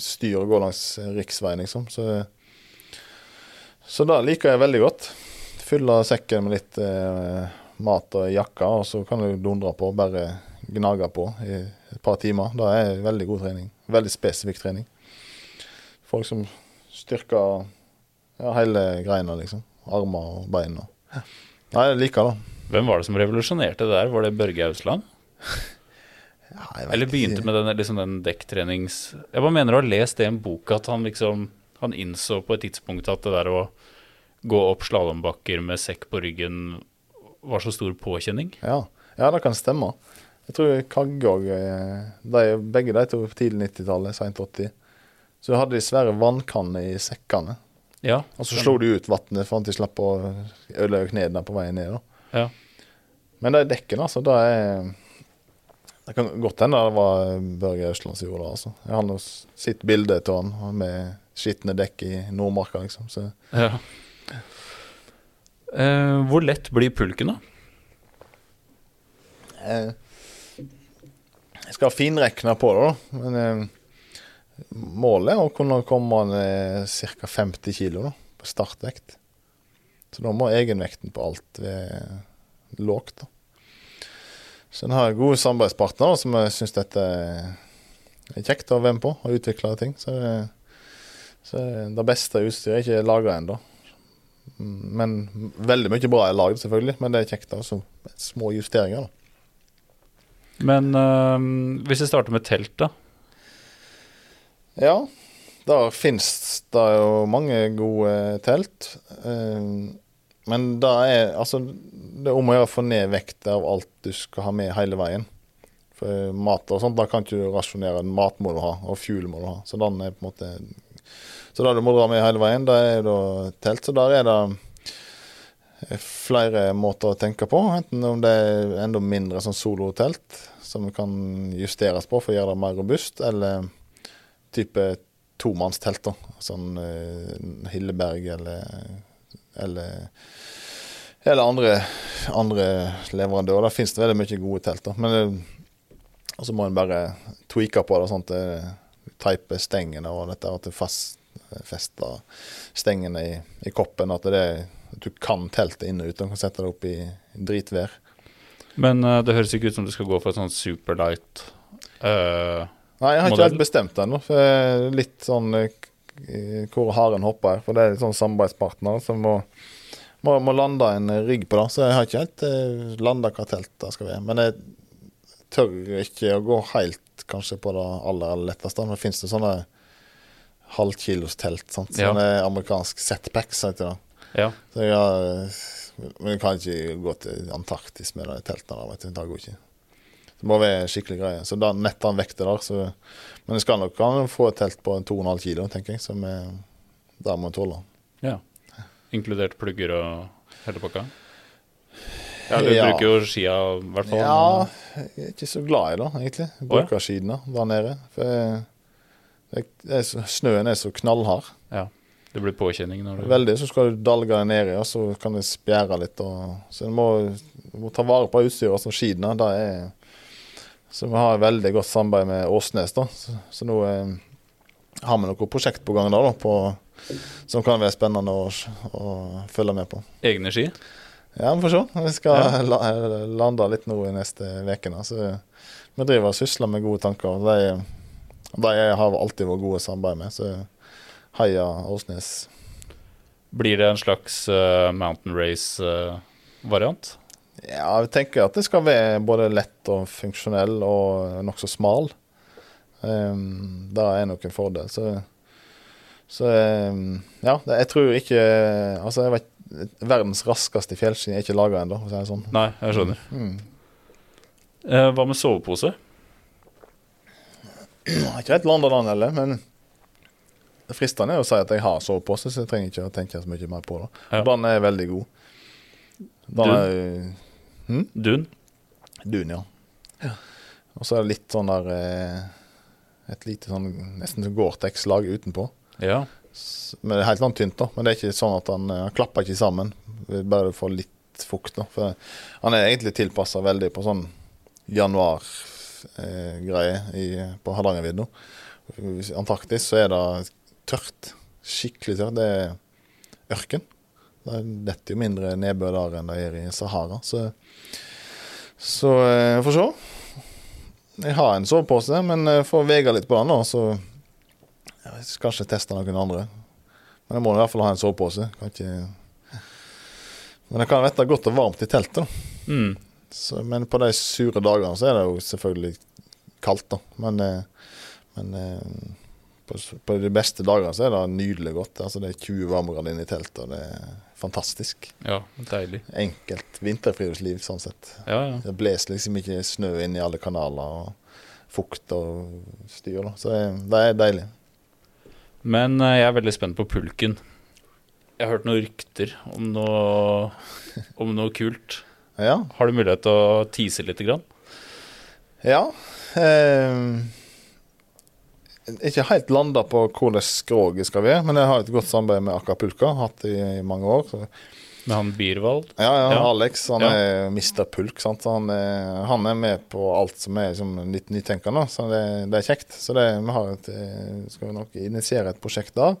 Styr og går langs riksveien, liksom. Så, så det liker jeg veldig godt. Fylle sekken med litt eh, mat og jakke, og så kan du dundre på, bare gnage på i et par timer. Det er veldig god trening. Veldig spesifikk trening. Folk som styrker ja, hele greina, liksom. Armer og bein. Og. Nei, jeg liker det. Hvem var det som revolusjonerte det der? Var det Børge Ausland? Ja, Eller begynte ikke. med den, liksom den dekktrenings... Jeg bare mener å ha lest det i en bok, at han liksom Han innså på et tidspunkt at det der å gå opp slalåmbakker med sekk på ryggen var så stor påkjenning. Ja. ja, det kan stemme. Jeg tror Kagge òg Begge de to på tidlig 90-tallet, seint 80. Så hadde de svære vannkanner i sekkene. Ja. Og så slo de ut vannet for at de slapp å ødelegge knærne på veien ned. Ja. Men de dekkene, altså, det er Det kan godt hende det var Børge Østland som gjorde det. altså. Jeg har nå sett bilde av han med skitne dekk i Nordmarka, liksom. Så ja. Eh, hvor lett blir pulken, da? eh, skal finrekne på det, da. Men eh, målet er å kunne komme ned ca. 50 kg på startvekt. Så da må egenvekten på alt være lågt. da. Så en har gode samarbeidspartnere som jeg syns dette er kjekt å være med på og utvikle ting. Så, så det beste utstyret er ikke laga ennå. Men veldig mye bra er lagd, selvfølgelig. Men det er kjekt. så Små justeringer. da. Men eh, hvis vi starter med telt, da. Ja, da finnes det jo mange gode telt. Eh, Men det er altså Det er om å gjøre å få ned vekt av alt du skal ha med hele veien. For mat og sånt, da kan ikke du rasjonere. Mat må du ha, og fuel må du ha. Så den er på en måte Så det du må dra med hele veien, det er da telt. Så der er det flere måter å tenke på. Enten om det er enda mindre sånn solotelt, som kan justeres på for å gjøre det mer robust, eller type tomannstelt. da. Sånn uh, Hilleberg eller eller, eller andre, andre leverandører. Der finnes det veldig mye gode telt. da. Men og så må en bare tweake på det, sånn at det stengene og dette, at det fast, fester stengene i, i koppen. At, det, at du kan teltet inne og ute. Du kan sette det opp i dritvær. Men uh, det høres ikke ut som du skal gå for et sånt superlight. uh, Nei, jeg har ikke Modell? helt bestemt ennå. Litt sånn uh, hvor haren hopper her. For det er litt sånn samarbeidspartner som må, må, må lande en rygg på det. Så jeg har ikke helt uh, landa hva teltet skal være. Men jeg tør ikke å gå helt kanskje på det aller, aller letteste. Men finnes det sånne halvkilostelt. Sant? Ja. sånn amerikansk så heter det. ja. Så jeg har, men jeg kan ikke gå til Antarktis med de teltene. Vet du. Det går ikke. Det må være skikkelig greie. Så da netter han vekter der. Så, men jeg skal nok kan få et telt på 2,5 kilo, tenker jeg. Som er, der må jeg tåle. ja. Inkludert plugger og hele pakka? Ja, du Ja. bruker jo skia, i hvert fall. Ja, jeg er ikke så glad i det, egentlig. Jeg bruker skiene der nede. For jeg, jeg, det er så, snøen er så knallhard. Ja. Det blir påkjenning når du Veldig, så skal du dalge deg nedi, og så kan det spjære litt. Og, så du må, må ta vare på utstyret som skidene. Det er Så vi har veldig godt samarbeid med Åsnes, da. Så, så nå eh, har vi noe prosjekt på gang der, da, på, som kan være spennende å, å følge med på. Egne ski? Ja, vi får se. Vi skal Ja. la, lande litt nå i neste. Så vi driver og sysler med gode tanker. De, de har alltid vært gode samarbeid med. Så heia Åsnes. Blir det en slags uh, mountain race-variant? Ja, jeg tenker at det skal være både lett og funksjonell og nokså smal. Um, det er nok en fordel. Så, så um, ja, jeg tror ikke Altså, jeg vet verdens raskeste fjellski er ikke laga ennå, for å si det sånn. Nei, jeg skjønner. Mm. Uh, hva med sovepose? Jeg har ikke helt landa den heller, men det fristende er å si at jeg har sovepose, så jeg trenger ikke å tenke så mye mer på det. Ja. Den er veldig god. Den er Dun? Dun, ja. Og så er det litt sånn der eh, Et lite sånn nesten Gore-Tex-lag utenpå. Ja. Men det er helt sånn tynt, da. Men det er ikke sånn at han, han klapper ikke sammen. Bare du får litt fukt, da. For han er egentlig tilpassa veldig på sånn januar-greie på Hardangervidda. I Antarktis så er det tørt. Skikkelig tørt. Det er ørken. Det detter jo mindre nedbør der enn det er i Sahara. Så, så eh, får se. Jeg har en sovepose, men jeg får vege litt på den, da, så jeg skal ikke teste noen andre. Men jeg må i hvert fall ha en sovepose. Ikke... Men det kan være godt og varmt i teltet. da. Mm. Så, men på de sure dagene så er det jo selvfølgelig kaldt, da. Men, eh, men eh, på, på de beste dagene så er det nydelig godt. Altså Det er 20 varmegrader inne i teltet, og det er fantastisk. Ja, deilig. Enkelt vinterfriluftsliv sånn sett. Ja, ja. Det blåser liksom ikke snø inn i alle kanaler, og fukt og styr. da. Så det, det er deilig. Men eh, jeg er veldig spent på pulken. Jeg har hørt noen rykter om noe, om noe kult. Ja. Har du mulighet til å tease litt? Grann? ja. Eh, ikke helt landa på hvordan skroget skal være, men jeg har et godt samarbeid med Acapulca. Hatt det i, i mange år. Så. Med han Bierwald? Ja, ja, Ja. Alex han Ja. er Mr. Pulk. Sant? Han, er, han er med på alt som er liksom, litt nytenkende, så det, det er kjekt. Så det, vi har et, eh, skal vi nok initiere et prosjekt der.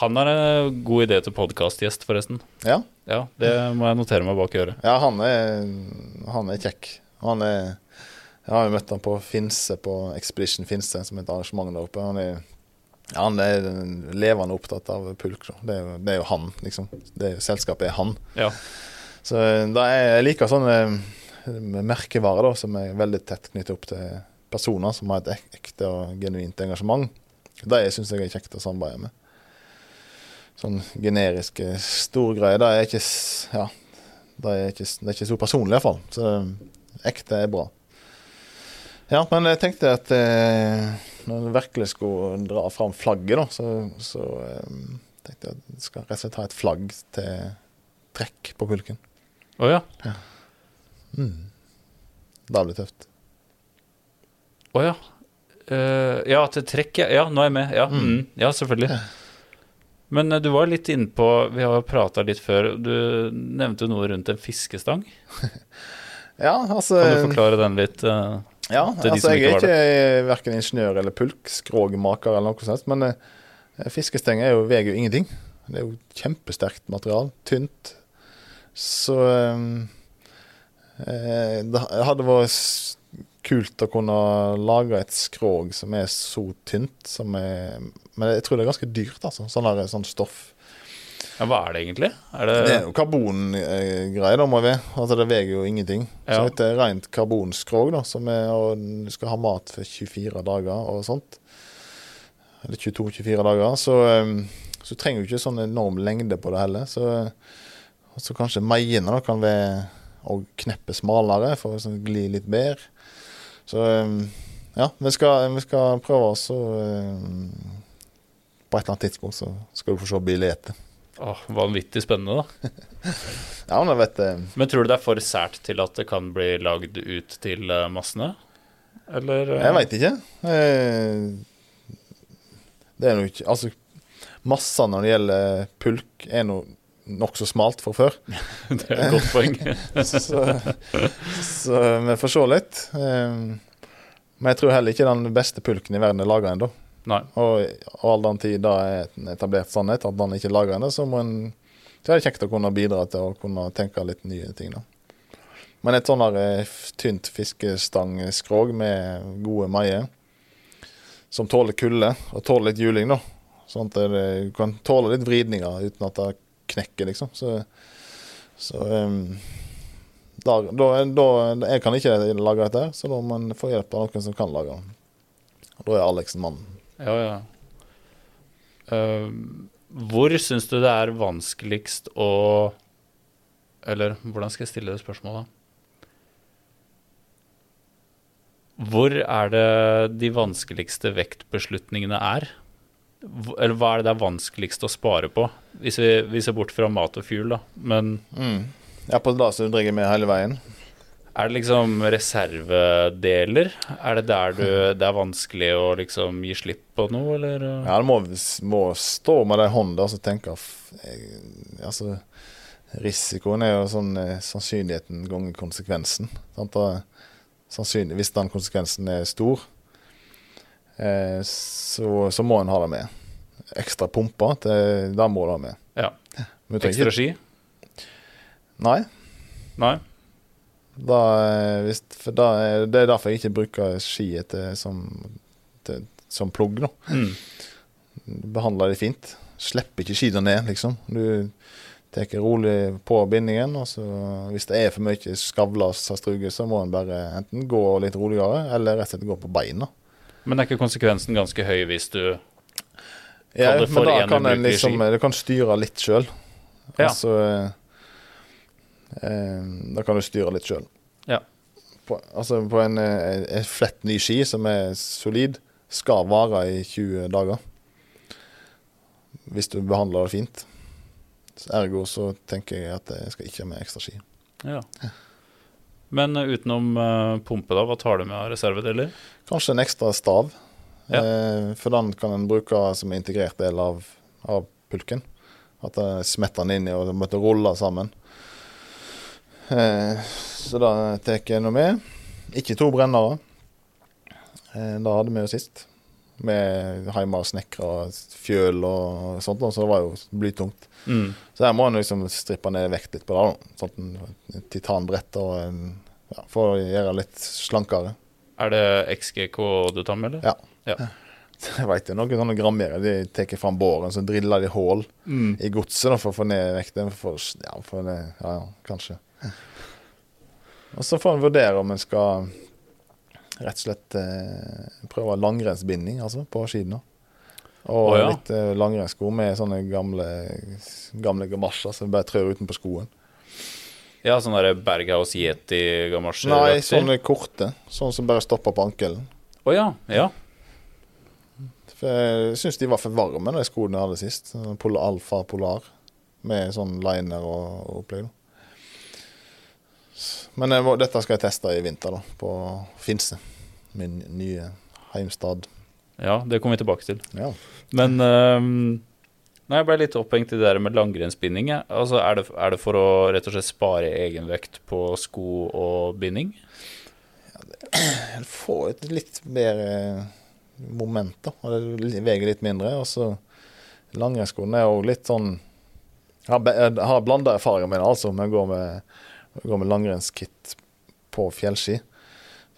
Han er en god idé til podkastgjest, forresten. Ja, Ja, Det må jeg notere meg bak øret. ja han, er, han er kjekk. Han er Jeg har jo møtt han på Finse, på Expedition Finse, som et arrangement der oppe. Han er, ja, han er levende opptatt av pulk. Det, er jo, det er jo han, liksom. Det er, selskapet er han. Ja. Så da er jeg liker sånne eh, merkevarer da, som er veldig tett knyttet opp til personer som har et ekte og genuint engasjement. Det syns jeg er kjekt å samarbeide med. Sånn generiske storgreier, det er ikke Ja. Det er ikke, det er ikke så personlig, iallfall. Så eh, ekte er bra. Ja, men jeg tenkte at eh, når jeg virkelig skulle dra fram flagget, da, så, så eh, tenkte jeg at jeg skal rett og slett ha et flagg til trekk på pulken. Å ja. Mm. Det blir tøft. Å ja. Uh, ja, til trekk, ja. ja. Nå er jeg med. Ja, Mm. mm. ja selvfølgelig. Men eh, du var litt inne på Vi har prata litt før. Du nevnte noe rundt en fiskestang. Ja, altså Kan du forklare den litt? Uh, Ja, altså jeg er ikke verken ingeniør eller pulk, skrogmaker eller noe sånt, men uh, fiskesteng jo, veier jo ingenting. Det er jo kjempesterkt material, tynt. Så um, eh, det hadde vært kult å kunne lage et skrog som er så tynt som er Men jeg tror det er ganske dyrt, altså. Sånn, der, sånn stoff. Ja, hva er det egentlig? Er det, Det er jo karbongreier, da, må jeg. Altså, det veier jo ingenting. Så Ja. det er rent karbonskrog, da, som er, og du skal ha mat for 24 dager og sånt. Eller 22-24 dager. Så, um, så trenger du ikke sånn enorm lengde på det heller. Så, så kanskje meiene da kan være og kneppe smalere for å sånn, gli litt bedre. Så um, ja, vi skal, vi skal prøve oss å um, På et eller annet tidspunkt så skal du få se bildet. Åh, vanvittig spennende, da. Ja, men jeg vet det. Men tror du det er for sært til at det kan bli lagd ut til eh, massene? Eller eh, Jeg veit ikke. Eh, Det er nå ikke Altså, massa når det gjelder pulk, er nå nokså smalt fra før. Det er et godt poeng. så, så vi får se litt. Eh, Men jeg tror heller ikke den beste pulken i verden er laga ennå. Og, og all den tid da er en etablert sannhet at den ikke er laga ennå, så så er det kjekt å kunne bidra til å kunne tenke litt nye ting, da. Men et sånn eh, tynt fiskestangskrog med gode maier, som tåler kulde og tåler litt juling, da. Sånn at det, du kan tåle litt vridninger uten at det knekker, liksom. Så, så um, da, da, da, Jeg kan ikke lage dette, så da må man få hjelp av noen som kan lage. Og da er Alex en mann. Ja, ja. Uh, hvor syns du det er vanskeligst å Eller hvordan skal jeg stille det spørsmålet? Hvor er det de vanskeligste vektbeslutningene er? Eller hva er det det er vanskeligst å spare på? Hvis vi, vi ser bort fra mat og fuel, da. Men Mm. Ja, på det som du drar med hele veien. er det liksom reservedeler? Er det der du, det er vanskelig å liksom gi slipp på noe, eller? Ja, du må, må stå med det i hånda og tenke eh, Altså, risikoen er jo sånn eh, sannsynligheten ganger konsekvensen. Sant? Sannsynlig, hvis den konsekvensen er stor, så, så må en ha det med. Ekstra pumper, det, det må du ha med. Ja. Ekstra ski? Nei. Nei? Da, eh, hvis, da, er- det er derfor jeg ikke bruker ski etter, som, til, som plugg. Mm. Behandler det fint. Slipper ikke skida ned, liksom. Du tar rolig på bindingen, og så hvis det er for mye skavler så må en bare enten gå litt roligere, eller rett og slett gå på beina. Men er ikke konsekvensen ganske høy hvis du Ja, det for en ubrukelig liksom ski. Du kan styre litt sjøl. Ja. Altså eh, Da kan du styre litt sjøl. Ja. På, altså på en, eh, en flett ny ski som er solid, skal vare i 20 dager. Hvis du behandler det fint. Ergo så tenker jeg at jeg skal ikke ha med ekstra ski. Ja. Men eh, utenom eh, pumpe, da, hva tar du med av reservedeler? Kanskje en ekstra stav. Ja. Eh, for den kan en bruke som integrert del av, av pulken. At det smetter den inn i og måtte rulle sammen. Eh, så da tar jeg noe med. Ikke to brennere. Eh, det hadde vi jo sist. Med hjemme og fjøl og sånt, da, så det var jo blytungt. Mm. Så her må en liksom strippe ned vekt litt på det. Sånn titanbrett og en, ja, for å gjøre det litt slankere. Er det XGK du tar med, eller? Ja. Jeg vet jo noen sånne grammere. De tar fram båren, så driller de hull Mm. i godset for å få ned vekten. For, ja, for det, ja, ja, kanskje. Og så får en vurdere om en skal rett og slett eh, prøve langrennsbinding altså, på skiene. Og oh, ja. litt eh, langrennssko med sånne gamle, gamle gamasjer som bare trør utenpå skoen. Ja, sånn derre Berghaus Yeti-gamasjer? Nei, sånne korte. Sånne som bare stopper på ankelen. Å ja. Ja. For jeg syns de var for varme, de skoene jeg hadde sist. Polar, Alfa Polar med sånn liner og, og opplegg. Men må, dette skal jeg teste i vinter, da, på Finse. Min nye heimstad. ja, det kommer vi tilbake til. Ja. Men ehm, Nei, jeg ble litt opphengt i det der med langrennsbinding. Ja. Altså, er, det, er det for å rett og slett spare egenvekt på sko og binding? Det får et litt bedre moment, da. Og det veier litt mindre. Og så langrennsskoene er jo litt sånn Jeg har, blanda erfaringer med det, altså, med å gå med, å med langrennskit på fjellski.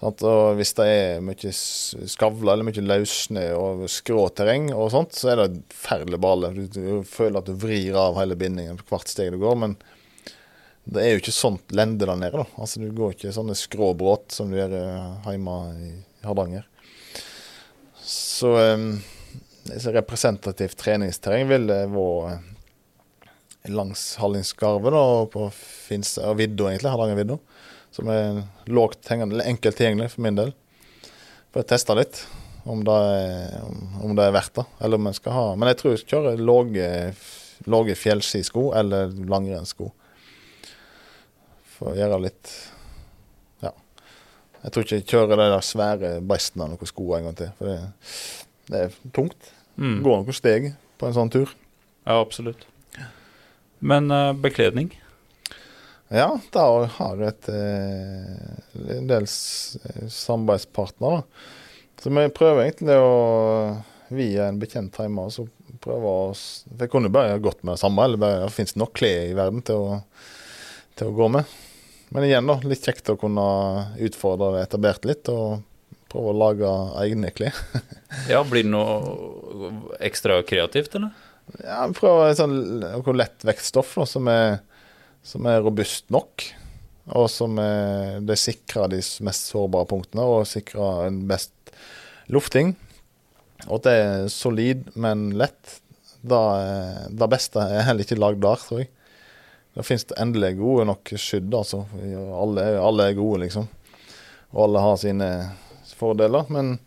Og hvis det er mye skavler eller mye løssnø og skråterreng og sånt, så er det forferdelig bale. Du, føler at du vrir av hele bindingen på hvert steg du går. Men det er jo ikke sånt lende der nede, da. Altså, du går ikke sånne skråbråt som du gjør eh, hjemme i Hardanger. Så um, representativt treningsterreng vil det være eh, langs Hallingskarvet og på Finse og vidda, egentlig. Hardangervidda. Som er lågt hengende, eller enkelt tilgjengelig for min del. For å teste litt om det er, om, det er verdt det. Eller om jeg skal ha Men jeg tror jeg skal kjøre låge, låge fjellskisko eller langrennssko. For å gjøre litt Ja. Jeg tror ikke jeg kjører de der svære bestene av noen sko en gang til. For det, det er tungt. Mm. Går noen steg på en sånn tur. Ja, absolutt. Men uh, bekledning? Ja, da har du et eh, en del eh, samarbeidspartnere. Så vi prøver egentlig å via en bekjent hjemme så prøve å det jeg kunne bare gått med det samme, eller bare, det fins nok klær i verden til å, til å gå med. Men igjen, da, litt kjekt å kunne utfordre det etablerte litt, og prøve å lage egne klær. Ja, blir det noe ekstra kreativt, eller? Ja, prøve sånn noe lett vekststoff da, som er, som er robust nok. Og som det sikrer de mest sårbare punktene, og sikrer en best lufting. Og at det er solid, men lett. Det, det beste er heller ikke lagd der, tror jeg. Da finnes det endelig gode nok skydd, altså. Alle, alle er gode, liksom. Og alle har sine fordeler. Men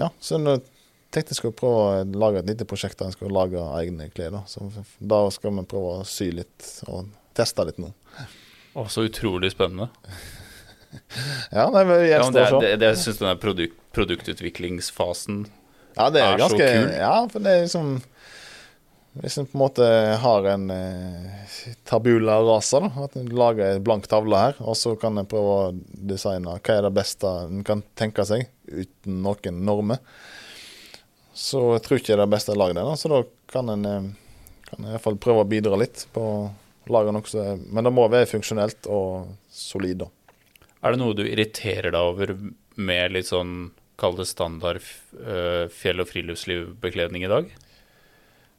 ja, så jeg tenkte jeg skulle prøve å lage et lite prosjekt der jeg skal lage egne klær. Da. Så skal vi prøve å sy litt og teste litt nå. Å, så utrolig spennende. Ja, det gjenstår å se. jeg syns den produkt, produktutviklingsfasen Ja, det er, er så kul. Ja, for det er liksom Hvis en på en måte har en eh, tabula rasa, da, at en lager en blank tavle her, og så kan en prøve å designe hva er det beste en kan tenke seg, uten noen normer, så jeg tror ikke det er det beste jeg lager det. da, Så da kan en eh, kan en i hvert fall prøve å bidra litt på å lage noe som Men det må være funksjonelt og solid, da. Er det noe du irriterer deg over med litt sånn Kall det standard øh, fjell- og friluftslivbekledning i dag?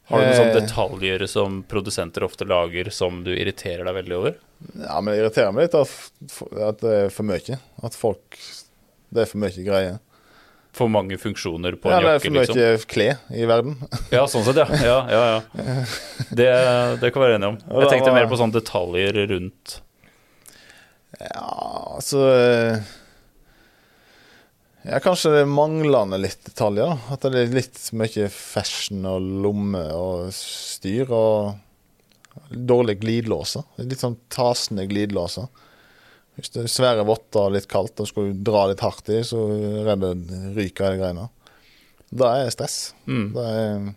Har du noen sånne Eh. detaljer som produsenter ofte lager som du irriterer deg veldig over? Ja, men det irriterer meg litt at, at det er for mye. At folk Det er for mye greier. For mange funksjoner på Ja, en det er for mye liksom? kle i verden. Ja, sånn sett, ja. ja, ja, ja. Det, det kan vi være enige om. Jeg tenkte mer på sånne detaljer rundt Ja, altså eh, Ja, kanskje det manglende litt detaljer. da. At det er litt mye fashion og lomme og styr. Og Dårlige glidelåser. Litt sånn tasende glidelåser. Hvis det er svære votter og litt kaldt, og skal du dra litt hardt i, så redder ryker de greiene. Det er stress. Mm. Det er,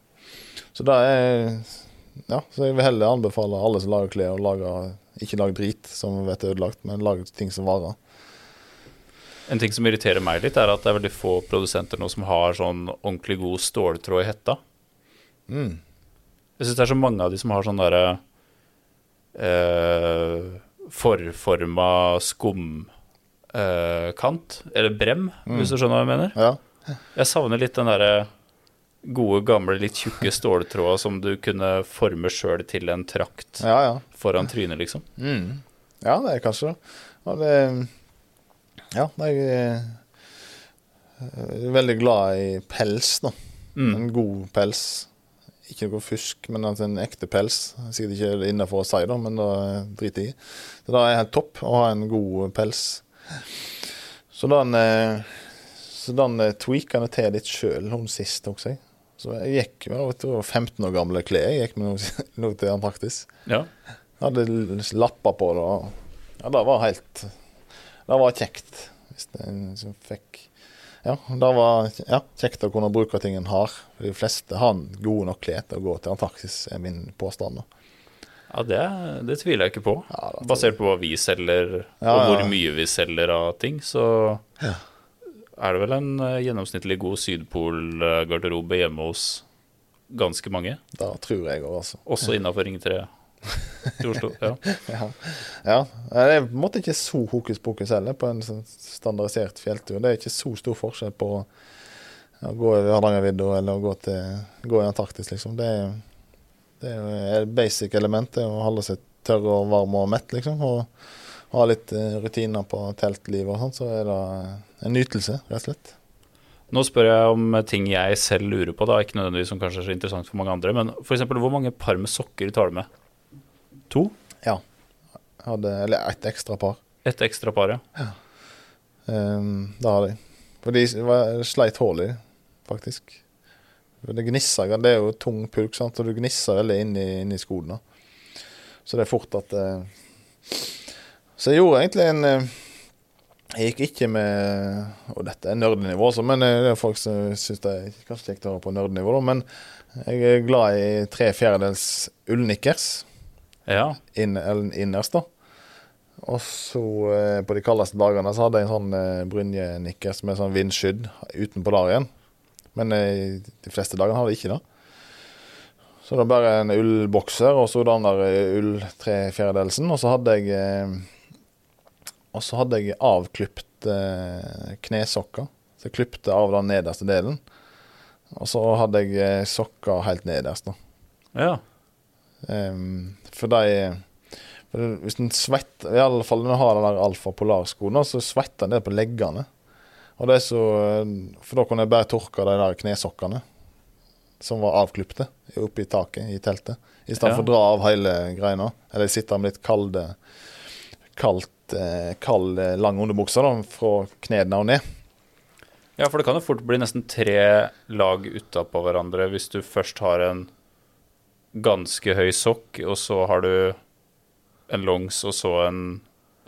så det er Ja, så jeg vil heller anbefale alle som lager klær, å lage ikke lage drit som vet er ødelagt, men lage ting som varer. En ting som irriterer meg litt, er at det er veldig få produsenter nå som har sånn ordentlig god ståltråd i hetta. Mm. Jeg syns det er så mange av de som har sånn derre eh, forforma skumkant, eh, eller brem, hvis du skjønner hva jeg mener. Ja. Jeg savner litt den derre gode, gamle, litt tjukke ståltråda som du kunne forme sjøl til en trakt ja, ja. foran trynet, liksom. Mm. Ja, det er kanskje det. Og det ja, jeg er eh, veldig glad i pels, da. Mm. En god pels. Ikke noe fusk, men altså en ekte pels. Sikkert ikke innafor å si det, men da driter jeg i. Så da er helt topp å ha en god pels. Så den, eh, så den eh, tweaka jeg til litt sjøl hun sist også. jeg. Så jeg gikk med vet du, 15 år gamle klær. Jeg gikk med noe, noe til Antarktis. Ja. Jeg Hadde lapper på det. og Ja, det var helt Det var kjekt. Hvis det som fikk Ja, det var ja, kjekt å kunne bruke ting en har. De fleste har gode nok klær til å gå til Antarktis, er min påstand. Ja, det, det tviler jeg ikke på. Ja, Basert på hva vi selger, Ja, og hvor mye vi selger av ting, så Ja. er det vel en eh, gjennomsnittlig god Sydpol-garderobe hjemme hos ganske mange. Da tror jeg altså. Også innafor Ring 3 i Oslo. Ja. Ja. ja. Det er på en måte ikke så hokus pokus heller på en sånn standardisert fjelltur. Det er ikke så stor forskjell på å gå i Hardangervidda eller å gå, til, gå i Antarktis, liksom. Det er, det er et basic element, det er å holde seg tørr og varm og mett, liksom. Og ha litt eh, rutiner på teltlivet og sånn, så er det en nytelse, rett og slett. Nå spør jeg om ting jeg selv lurer på, da. Ikke nødvendigvis som kanskje er så interessant for mange andre. Men f.eks. hvor mange par med sokker tar du med? To? Ja. Hadde, eller ett ekstra par. Ett ekstra par, ja. Um, det hadde jeg. For de var- sleit hull i, faktisk. Det gnisser, det er jo tung pulk, sant? og du gnisser veldig inn i, inn i skoene. Så det er fort at uh... Så jeg gjorde egentlig en uh... Jeg gikk ikke med Og dette er nerdenivå, altså, men eh, det er folk som syns det er kanskje kjekt å høre på nerdenivå, da. Men jeg er glad i tre fjerdedels ullnikkers Ja. inn, eller innerst, da. Og så eh, på de kaldeste dagene så hadde jeg en sånn eh, brynjenikkers med sånn vindskydd utenpå der igjen. Men eh, de fleste dagene hadde jeg ikke det. Så det var bare en ullbokser og så den der eh, ull tre fjerdedelsen. Og så hadde jeg eh, Og så hadde jeg avklipt eh, knesokker. Så jeg klipte av den nederste delen. Og så hadde jeg eh, sokker helt nederst, da. ja. Ehm, for de for Hvis en svetter I alle fall når en har den der Alfa Polarskoen, da, så svetter en det på leggene. Og det er så For da kunne jeg bare tørke de der knesokkene som var avklipte oppe i taket i teltet. I stedet Ja. å dra av hele greina. Eller sitte med litt kalde kaldt, eh, kald, eh, lang underbukse fra knærne og ned. Ja, for det kan jo fort bli nesten tre lag utapå hverandre hvis du først har en ganske høy sokk, og så har du en longs og så en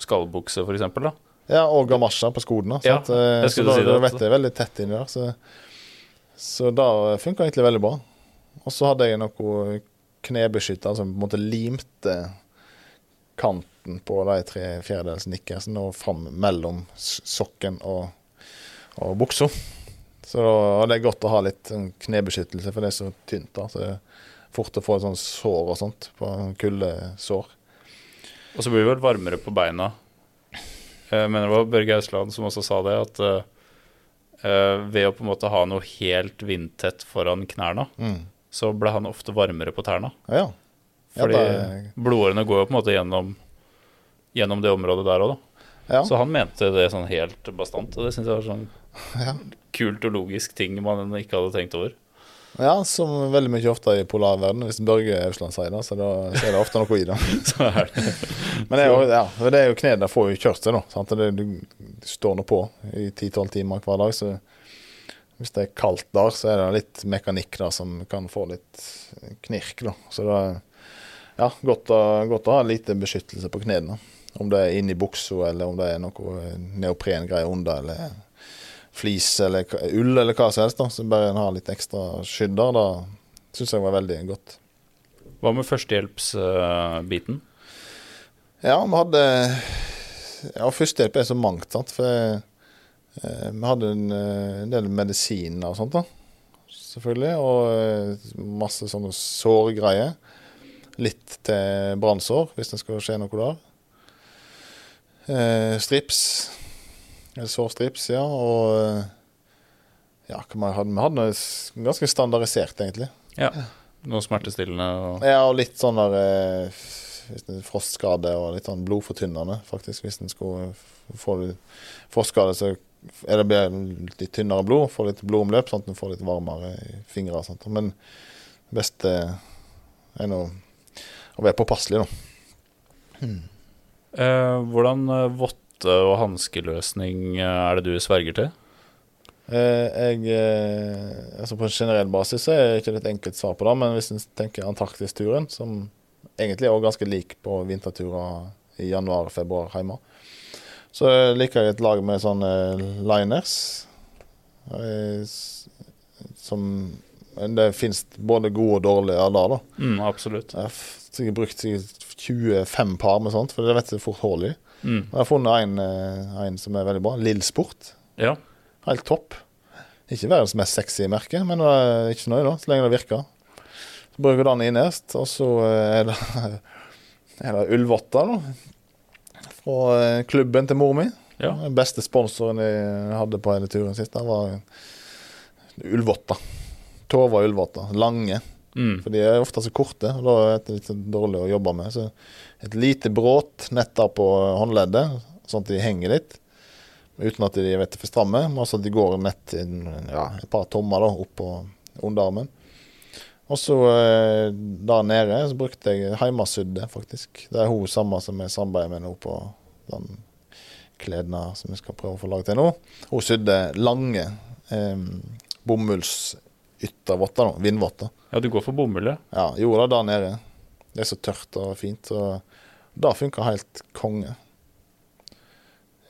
skallbukse, eksempel. Ja, og gamasja på skoene. Ja. Eh, jeg så da si det. du vet det er veldig tett inni der. Så, så da funka egentlig veldig bra. Og så hadde jeg noe knebeskytter som på en måte limte kanten på de tre fjerdedels nikkersen og fram mellom sokken og, og buksa. Så da, og det er godt å ha litt sånn knebeskyttelse, for det er så tynt. da, så det Fort å få en sånn sår og sånt på kuldesår. Og så blir det vel varmere på beina. Jeg mener det var Børge Ausland som også sa det, at eh, eh, ved å på en måte ha noe helt vindtett foran knærne, Mm. så ble han ofte varmere på tærne. Ja. Ja, Fordi det- blodårene går jo på en måte gjennom, gjennom det området der òg, da. ja. Så han mente det sånn helt bastant, og det syns jeg var sånn ja. kult og logisk ting man ikke hadde tenkt over. Ja, som veldig mye ofte i polarverdenen. Hvis Børge Ausland sier det, så, da, er det ofte noe i det. Er det. Men det er jo, ja, det er jo knærne får jo kjørt seg, da. Sant? Det, du, står nå på i 10-12 timer hver dag, så hvis det er kaldt der, så er det litt mekanikk da, som kan få litt knirk, da. Så da ja, godt å, godt å ha lite beskyttelse på knærne. Om det er inni buksa, eller om det er noe neoprengreier under, eller flis eller ull, eller hva som helst. da, Så bare en har litt ekstra skydder. da syns jeg var veldig godt. Hva med førstehjelpsbiten? Ja, vi hadde Ja, førstehjelp er så mangt, sant. For eh, vi hadde en, eh, en del medisiner og sånt, da. Selvfølgelig. Og eh, masse sånne sårgreier. Litt til brannsår, hvis det skal skje noe der. Eh, strips. Eller sårstrips, ja. Og eh, ja, hva hadde vi? hadde ganske standardisert, egentlig. Ja. Noe smertestillende og Ja, og litt sånn der eh, frostskade og litt sånn blodfortynnende, faktisk. Hvis en skulle få frostskade, så er det litt tynnere blod. Få litt blodomløp, sånn at en får litt varmere i fingre. og sånt. Men det beste er nå å være påpasselig, da. Eh, Hvordan eh, votte- og hanskeløsning eh, er det du sverger til? Eh, jeg, eh, altså På en generell basis så er det ikke et enkelt svar på det, men hvis en tenker Antarktis-turen, som egentlig er ganske lik på vinterturer i januar og februar hjemme, så liker jeg et lag med sånne liners. Som Det fins både gode og dårlige av det. da. Mm, absolutt. Jeg har sikkert brukt 25 par med sånt, for det vet jeg fort hull i. Mm. Jeg har funnet en, eh, en som er veldig bra. Lill Sport. Ja. Helt topp. Ikke verdens mest sexy merke, men jeg er ikke så nøye, da, så lenge det virker. Så bruker du den innerst, og så eh, er det, er det ullvotter, da. Fra eh, klubben til mor mi. Ja. Den beste sponsoren jeg hadde på hele turen sist, det var ullvotter. Tova ullvotter. Lange. Mm. For de er ofte så korte, og da er det litt sånn dårlig å jobbe med. Så et lite bråt netter på håndleddet, sånn at de henger litt. Uten at de vet, er for stramme, men også at de går nett ja, et par tommer da, opp på underarmen. Og så eh, der nede så brukte jeg hjemmesydde, faktisk. Det er hun samme som jeg samarbeider med nå på den kledene som vi skal prøve å få laget til nå. Hun sydde lange eh, bomullsyttervotter, da, vindvotter. ja, du går for bomull, ja. Gjorde der nede. Det er så tørt og fint. Og det funker helt konge.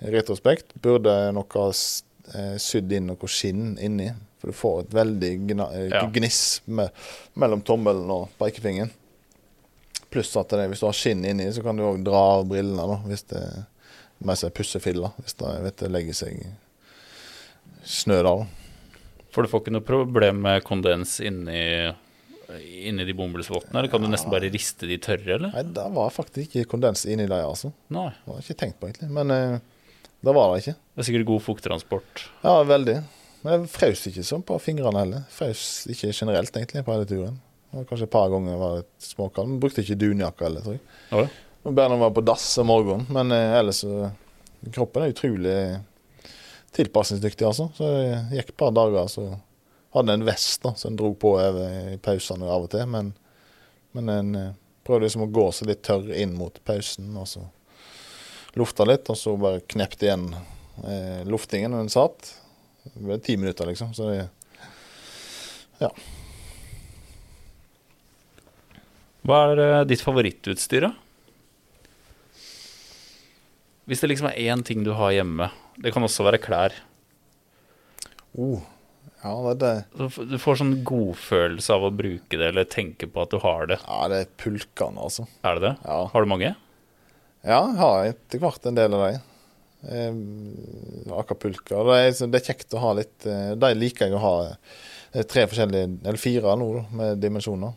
I retrospekt burde nok ha eh, sydd inn noe skinn inni. For du får et veldig eh, gniss med, mellom tommelen og pekefingeren. Pluss at det, hvis du har skinn inni, så kan du òg dra av brillene. da, Hvis det med seg pussefiller. Hvis det, vet, det legger seg snø der. da. For du får ikke noe problem med kondens inni, inni de bomullsvottene? Eller kan du nesten bare riste de tørre, eller? Nei, det var faktisk ikke kondens inni dem, altså. Nei. Det var ikke tenkt på, egentlig. Men eh, det var det ikke. Det er sikkert god fukttransport. Ja, veldig. Men jeg frøs ikke sånn på fingrene heller. Frøs ikke generelt, egentlig, på hele turen. Kanskje et par ganger var det småkald. Men brukte ikke dunjakke heller, tror jeg. Og Bare når man var på dass om morgenen. Men eh, ellers Kroppen er utrolig tilpasningsdyktig, altså. Så jeg gikk et par dager, så hadde en vest da, som en dro på over i pausene av og til. Men, men en eh, prøvde liksom å gå seg litt tørr inn mot pausen, og så lufta litt, og så bare knept igjen eh, luftingen når den satt. Det ble ti minutter, liksom. Så det Hva er eh, ditt favorittutstyr, da? Hvis det liksom er én ting du har hjemme, det kan også være klær. oh, Ja, det det. Du får sånn godfølelse av å bruke det, eller tenke på at du har det. Ja, det er pulkene, altså. Er det det? Ja. Har du mange? Ja, jeg har etter hvert en del av dem. Akapulka. Det er, det er kjekt å ha litt eh, De liker jeg å ha eh, tre forskjellige, eller fire nå, med dimensjoner.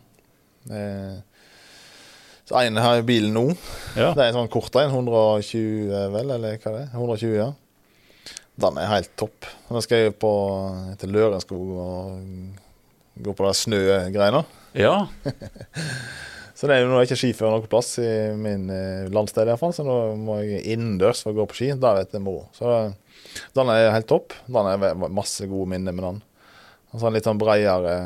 Eh, så en har jeg i bilen nå. Ja. Det er en sånn kort en. 120, vel, eller hva det er? 120, ja. Den er helt topp. Nå skal jeg på til Lørenskog og gå på de snøgreiene. ja. Så det er jo nå ikke skifører noen plass i min eh, landsdel iallfall, så nå må jeg innendørs for å gå på ski. Der vet jeg moro. Så eh, den er helt topp. Den er masse gode minner med den. Og så har litt sånn bredere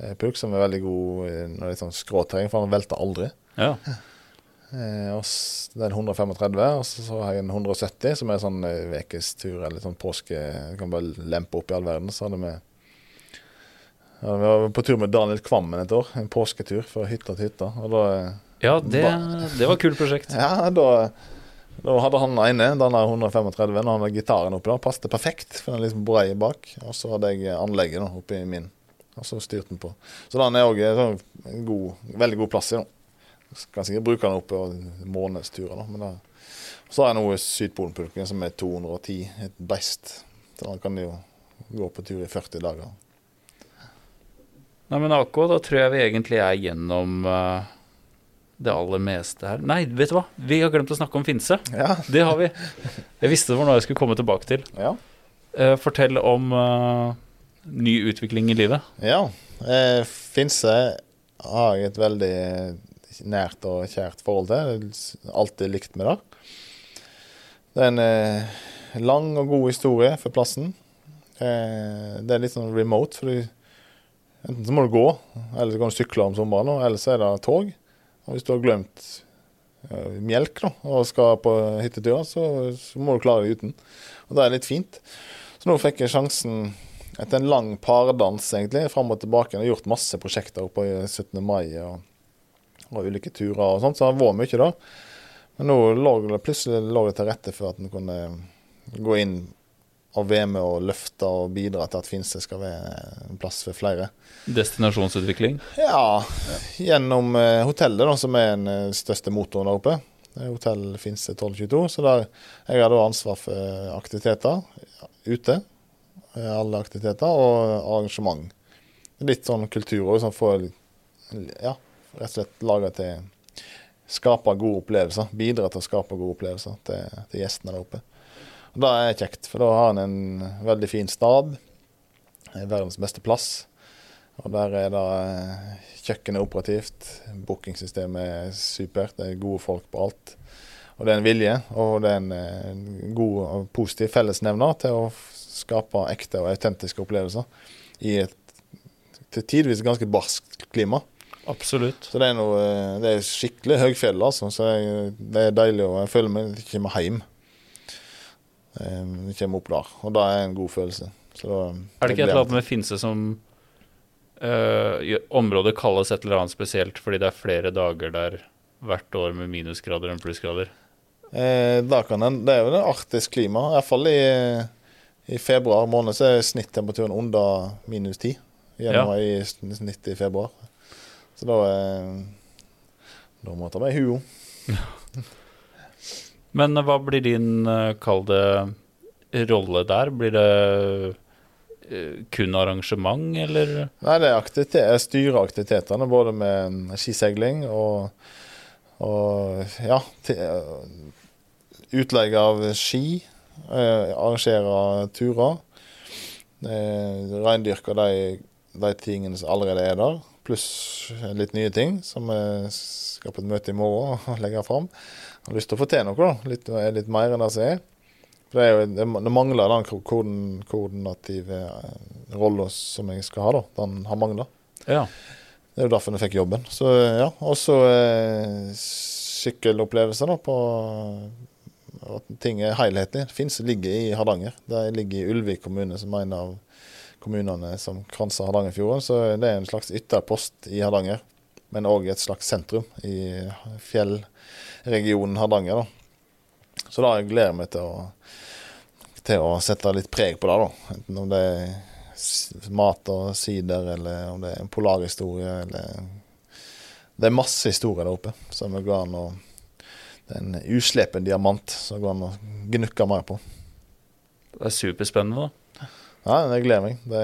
eh, pulk som er veldig god når det er sånn skråterreng, for den velter aldri. ja. Eh, det er en 135, og så, har jeg en 170, som er sånn eh, ukestur eller sånn påske. Jeg kan bare lempe opp i all verden. Så hadde vi ja, Vi var på tur med Daniel Kvammen et år. En påsketur fra hytta til hytta. Og da, eh, Ja, det, det var et kult prosjekt. Ja, da, da hadde han inne den der 135, og han hadde gitaren oppi der, passet perfekt, for den er liksom brei bak. Og så hadde jeg anlegget da, oppi min, og så styrte den på. Så den er òg en god, veldig god plass i. da. Kan sikkert bruke den oppe på månedsturer. Men da. så har jeg nå Sydpolenpulken som er 210, et beist. Så da kan de jo gå på tur i 40 dager. Nei, men AK, da tror jeg vi egentlig er gjennom uh, det aller meste her. Nei, vet du hva? Vi har glemt å snakke om Finse. Ja. Det har vi. Jeg visste det var noe jeg skulle komme tilbake til. Ja. Uh, fortell om uh, ny utvikling i livet. ja. Finse har jeg et veldig nært og kjært forhold til. Det Alltid likt med det. Det er en eh, lang og god historie for plassen. Eh, det er litt sånn remote, for enten så må du gå, eller så kan du sykle om sommeren, eller så er det tog. Og hvis du har glemt eh, melk da, og skal på hyttetur, så, så må du klare deg uten. Og det er litt fint. Så nå fikk jeg sjansen etter en lang pardans, egentlig, fram og tilbake. Jeg har gjort masse prosjekter oppe i 17. mai og, og ulike turer og sånt, så det har vært mye da. Men nå lå det plutselig lå det til rette for at en kunne gå inn og være med og løfte og bidra til at Finse skal være en plass for flere. Destinasjonsutvikling. Ja, gjennom eh, hotellet, da, som er den eh, største motoren der oppe. Det Hotell Finse 1222. Så der jeg har da ansvar for aktiviteter ute. eh, Alle aktiviteter og arrangement. Litt sånn kultur òg, sånn for ja, rett og slett lage til Skape gode opplevelser. Bidra til å skape gode opplevelser til, til gjestene der oppe. Og Det er kjekt, for da har en en veldig fin stab. Eh, Verdens beste plass. Og der er det eh, Kjøkkenet er operativt. Bookingsystemet er supert. Det er gode folk på alt. Og det er en vilje, og det er en, eh, god og positiv fellesnevner til å skape ekte og autentiske opplevelser i et til tidvis ganske barskt klima. Absolutt. Så det er, noe, eh, det er skikkelig høgfjell, altså. Så jeg, det er deilig, og jeg føler meg jeg kommer hjem. Jeg kommer opp der, og det er en god følelse. Så da, Er det ikke et eller annet med Finse som øh, Området kalles et eller annet spesielt fordi det er flere dager der hvert år med minusgrader enn plussgrader? Eh, da kan den, det er jo det arktisk klima. I hvert fall i, i februar måned så er snittemperaturen under minus 10. Gjennom i sn- snitt i februar. Så da eh, Da må jeg med huo. Men hva blir din, eh, kall det, rolle der? Blir det eh, kun arrangement, eller? Nei, det er aktivitet, jeg styrer aktivitetene, både med skisegling skiseiling og, og ja, utleie av ski. Eh, arrangere turer. Eh, Reindyrke de, de tingene som allerede er der, pluss litt nye ting som vi skal på et møte i morgen og legge fram. Har lyst til å få til noe, da. Litt, litt mer enn det som er. For det, jo, det, mangler den koordinative eh, rolla som jeg skal ha, da. Den har mangla. Ja. Det er jo derfor jeg fikk jobben. Så ja. Og så eh, sykkelopplevelser, da, på at ting er helhetlig. Finnes ligger i Hardanger. Det ligger i Ulvik kommune, som er en av kommunene som kranser Hardangerfjorden. Så det er en slags ytterpost i Hardanger, men òg et slags sentrum i fjellregionen Hardanger. da. Så da gleder jeg meg til å, til å sette litt preg på det, da. Enten om det er mat og sider, eller om det er en polarhistorie, eller Det er masse historier der oppe som går an å Det er en uslepen diamant som går an å gnukke mer på. Det er superspennende, da. Ja, jeg gleder meg. Det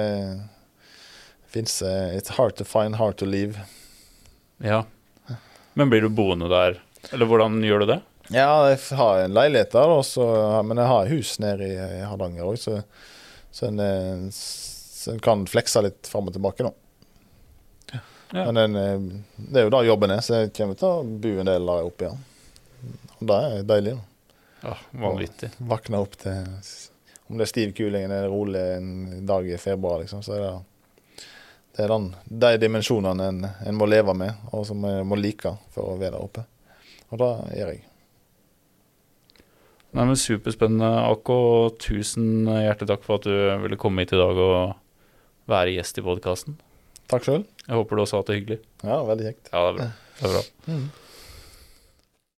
fins It's hard to find, hard to leave. Ja. Men blir du boende der, eller hvordan gjør du det? Ja, jeg har en leilighet der, også, men jeg har hus nede i, i Hardanger òg, så, så en, eh, så en kan flekse litt fram og tilbake, nå. Ja. Men en, eh, det er jo da jobben er, så jeg kommer til å bo en del der oppe igjen. Og det er deilig. da. Ja, vanvittig. Våkne opp til Om det er stiv kuling eller rolig en dag i februar, liksom, så er det det er den, de dimensjonene en, en må leve med, og som en må like for å være der oppe. Og det gjør jeg. Nei, men Superspennende, Akko. Tusen hjertelig takk for at du ville komme hit i dag og være gjest i podkasten. Takk sjøl. Jeg håper du også har hatt det hyggelig. Ja, veldig kjekt. Ja, det er bra. Det er bra. Mm.